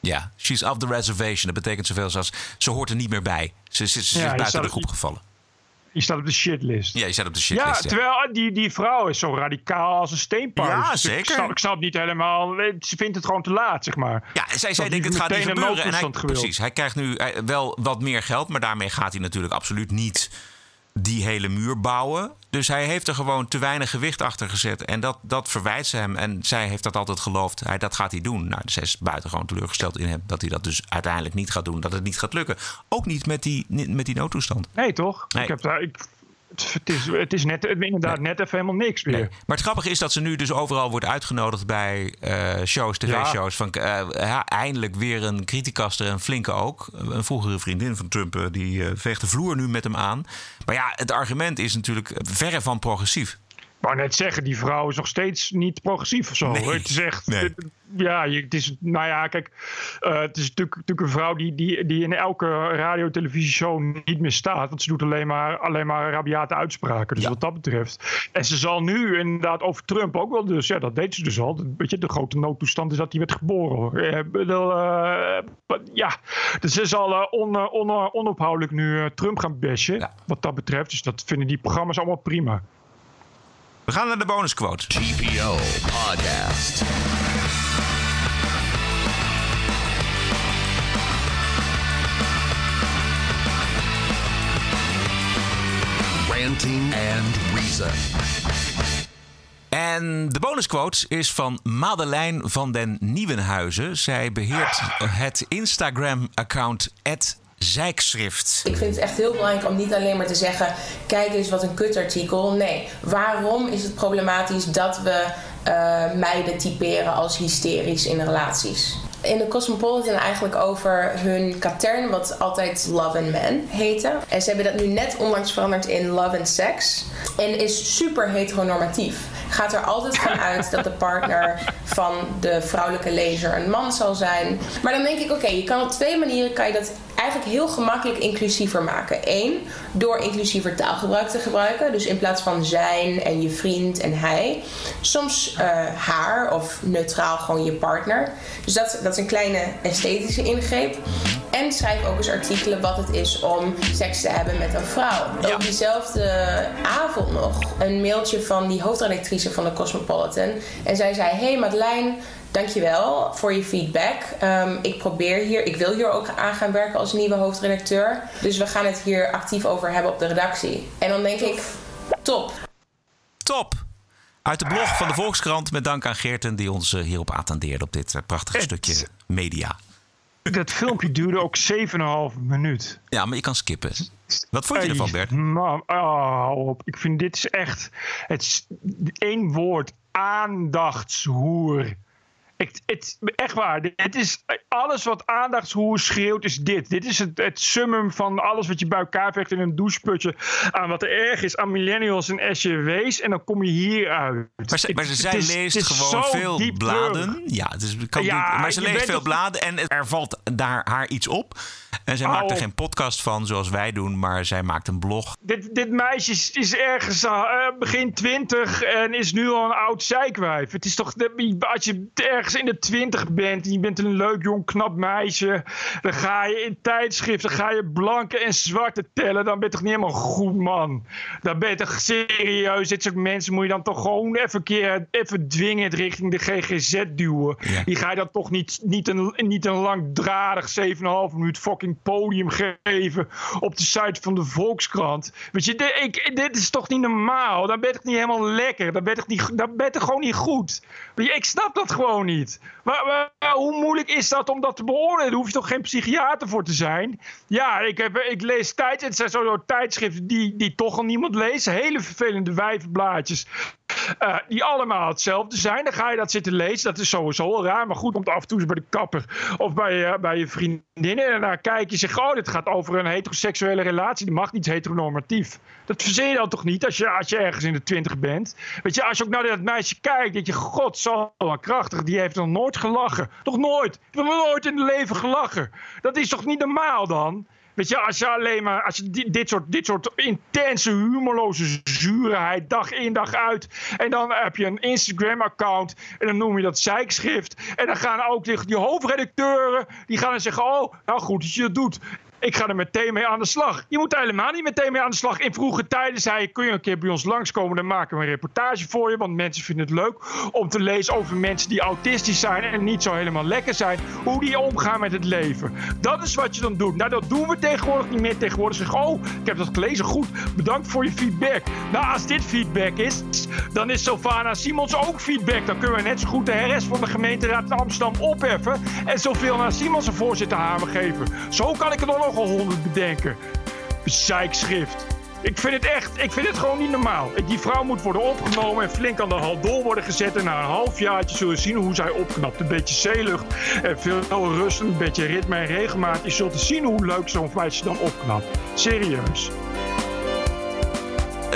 Ja, she's off the reservation. Dat betekent zoveel als ze hoort er niet meer bij. Ze, ze, ze Ja, is buiten de groep gevallen. Je staat op de shitlist. Ja, je staat op de shitlist. Ja, terwijl die, die vrouw is zo radicaal als een steenpaar. Ja, Dus ik zeker. snap, ik snap niet helemaal. Ze vindt het gewoon te laat, zeg maar. Ja, zij zei Dat denk het gaat niet gebeuren. En hij, noodtoestand gewild. precies, hij krijgt nu eh, wel wat meer geld, maar daarmee gaat hij natuurlijk absoluut niet die hele muur bouwen. Dus hij heeft er gewoon te weinig gewicht achter gezet. En dat, dat verwijt ze hem. En zij heeft dat altijd geloofd. Hij, dat gaat hij doen. Nou, zij is buitengewoon teleurgesteld in hem. Dat hij dat dus uiteindelijk niet gaat doen. Dat het niet gaat lukken. Ook niet met die, met die noodtoestand. Nee, toch? Nee. Ik heb daar, ik, het, het is, het is net, inderdaad net even helemaal niks meer. Maar het grappige is dat ze nu dus overal wordt uitgenodigd bij eh, shows, tv-shows. Van eh, eindelijk weer een criticaster, een flinke ook. Een vroegere vriendin van Trump, eh, die veegt de vloer nu met hem aan. Maar ja, het argument is natuurlijk verre van progressief. Ik wou net zeggen, die vrouw is nog steeds niet progressief of zo. Nee. Het is echt. Nee. Ja, het is. Nou ja, kijk. eh, het is natuurlijk, natuurlijk een vrouw die, die, die in elke radio-televisieshow niet meer staat. Want ze doet alleen maar, alleen maar rabiate uitspraken. Dus wat dat betreft. En ze zal nu inderdaad over Trump ook wel. Dus ja, dat deed ze dus al. Weet je, de grote noodtoestand is dat hij werd geboren. hoor. Eh, eh, ja, dus ze zal on, on- onophoudelijk nu Trump gaan bashen. Wat dat betreft. Dus dat vinden die programma's allemaal prima. We gaan naar de bonusquote. TPO Podcast. Ranting and Reason. En de bonusquote is van Madeleine van den Nieuwenhuizen. Zij beheert het Instagram-account Zijkschrift. Ik vind het echt heel belangrijk om niet alleen maar te zeggen: kijk eens wat een kutartikel. Nee, waarom is het problematisch dat we uh, meiden typeren als hysterisch in relaties? In de Cosmopolitan eigenlijk over hun katern, wat altijd Love and Men heette. En ze hebben dat nu net onlangs veranderd in Love and Sex. En is super heteronormatief gaat er altijd van uit dat de partner van de vrouwelijke lezer een man zal zijn. Maar dan denk ik, oké, je kan op twee manieren kan je dat eigenlijk heel gemakkelijk inclusiever maken. Eén, door inclusiever taalgebruik te gebruiken. Dus in plaats van zijn en je vriend en hij, soms uh, haar of neutraal gewoon je partner. Dus dat, dat is een kleine esthetische ingreep. En schrijf ook eens artikelen wat het is om seks te hebben met een vrouw. Ja. Ook diezelfde avond nog een mailtje van die hoofdredactrice van de Cosmopolitan. En zij zei: Hey Madeleine. Dankjewel voor je feedback. Um, ik probeer hier, ik wil hier ook aan gaan werken als nieuwe hoofdredacteur. Dus we gaan het hier actief over hebben op de redactie. En dan denk ik, top. Top. Uit de blog van de Volkskrant met dank aan Geerten die ons eh, hierop attendeerde op dit eh, prachtige stukje media. Dat filmpje duurde ook 7,5 minuut. Ja, maar je kan skippen. Wat vond je ervan, Bert? Man, oh, ik vind dit is echt. Het is één woord: aandachtshoer. Ik, het, echt waar. Het is, alles wat aandachtshoer schreeuwt is dit. Dit is het, het summum van alles wat je bij elkaar vecht in een doucheputje. Aan wat er erg is aan millennials en SJW's. En dan kom je hier uit. Maar, ze, maar ze, zij leest gewoon veel bladen. Ja, het is, kan ja, niet, maar ze leest veel bladen en er valt daar haar iets op. En zij maakt er geen podcast van zoals wij doen, maar zij maakt een blog. Dit, dit meisje is, is ergens uh, begin twintig en is nu al een oud zeikwijf. Het is toch, als je ergens in de twintig bent en je bent een leuk jong knap meisje, dan ga je in tijdschriften, ga je blanke en zwarte tellen, dan ben je toch niet helemaal goed man. Dan ben je toch serieus, dit soort mensen moet je dan toch gewoon even keer, even dwingend richting de GGZ duwen. Ja. Die ga je dan toch niet, niet, een, niet een langdradig 7,5 minuut fucking podium geven op de site van de Volkskrant. Weet je, dit, ik, dit is toch niet normaal? Dan ben toch niet helemaal lekker? Dan ben toch, niet, dan ben toch gewoon niet goed? Ik snap dat gewoon niet. Maar, hoe moeilijk is dat om dat te beoordelen? Daar hoef je toch geen psychiater voor te zijn? Ja, ik, heb, ik lees tijd. Het zijn zo tijdschriften die, die toch al niemand leest. Hele vervelende wijvenblaadjes. Uh, die allemaal hetzelfde zijn. Dan ga je dat zitten lezen. Dat is sowieso raar. Maar goed om af en toe bij de kapper of bij, uh, bij je vriendinnen. En dan kijk je zeg, oh, dit gaat over een heteroseksuele relatie. Die mag niet heteronormatief. Dat verzin je dan toch niet als je, als je ergens in de twintig bent? Weet je, als je ook naar dat meisje kijkt, denk je, god, zo krachtig. Die heeft nog nooit gelachen. Nog nooit. Ik heb nog nooit in het leven gelachen. Dat is toch niet normaal dan? Weet je, als je alleen maar als je dit, soort, dit soort intense, humorloze zuurheid dag in dag uit. En dan heb je een Instagram-account en dan noem je dat zeikschrift. En dan gaan ook die, die hoofdredacteuren, die gaan dan zeggen: Oh, nou goed dat je dat doet. Ik ga er meteen mee aan de slag. Je moet helemaal niet meteen mee aan de slag. In vroege tijden zei kun je een keer bij ons langskomen... dan maken we een reportage voor je. Want mensen vinden het leuk om te lezen over mensen die autistisch zijn... en niet zo helemaal lekker zijn. Hoe die omgaan met het leven. Dat is wat je dan doet. Nou, dat doen we tegenwoordig niet meer. Tegenwoordig zeggen oh, ik heb dat gelezen. Goed, bedankt voor je feedback. Nou, als dit feedback is, dan is Sylvana Simons ook feedback. Dan kunnen we net zo goed de rest van de gemeenteraad Amsterdam opheffen... en zoveel naar Simons een voorzitterhamer geven. Zo kan ik het nog honderd bedenken. Zeikschrift. Ik vind het echt, ik vind het gewoon niet normaal. Die vrouw moet worden opgenomen en flink aan de hal door worden gezet. En na een halfjaartje zullen we zien hoe zij opknapt. Een beetje zeelucht en veel rust, een beetje ritme en regelmaat. Je zult zien hoe leuk zo'n meisje dan opknapt. Serieus.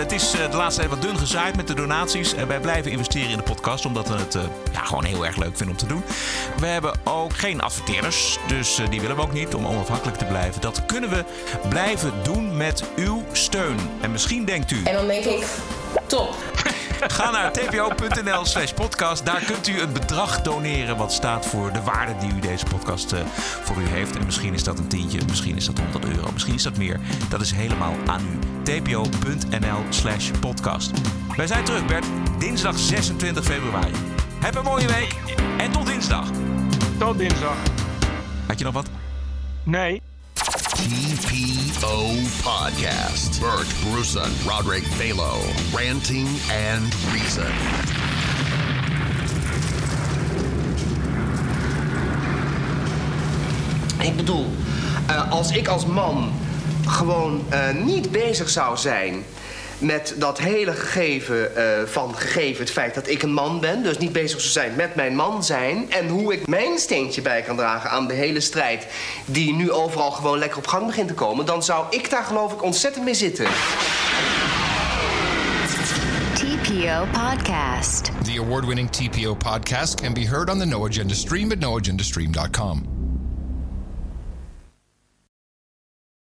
Het is eh, de laatste tijd wat dun gezaaid met de donaties. Wij blijven investeren in de podcast, omdat we het eh, ja, gewoon heel erg leuk vinden om te doen. We hebben ook geen adverteerders, dus eh, die willen we ook niet om onafhankelijk te blijven. Dat kunnen we blijven doen met uw steun. En misschien denkt u... En dan denk ik, top. Ga naar tpo.nl slash podcast. Daar kunt u een bedrag doneren wat staat voor de waarde die u deze podcast uh, voor u heeft. En misschien is dat een tientje, misschien is dat 100 euro, misschien is dat meer. Dat is helemaal aan u tpo.nl slash podcast. Wij zijn terug, Bert, dinsdag 26 februari. Heb een mooie week en tot dinsdag. Tot dinsdag. Had je nog wat? Nee. TPO Podcast. Bert Bruson, Roderick Balo. Ranting and Reason. Ik bedoel, uh, als ik als man gewoon uh, niet bezig zou zijn met dat hele gegeven uh, van gegeven het feit dat ik een man ben, dus niet bezig zou zijn met mijn man zijn en hoe ik mijn steentje bij kan dragen aan de hele strijd die nu overal gewoon lekker op gang begint te komen, dan zou ik daar geloof ik ontzettend mee zitten. TPO Podcast. The award winning TPO podcast can be heard on the No Agenda stream at noagendastream.com.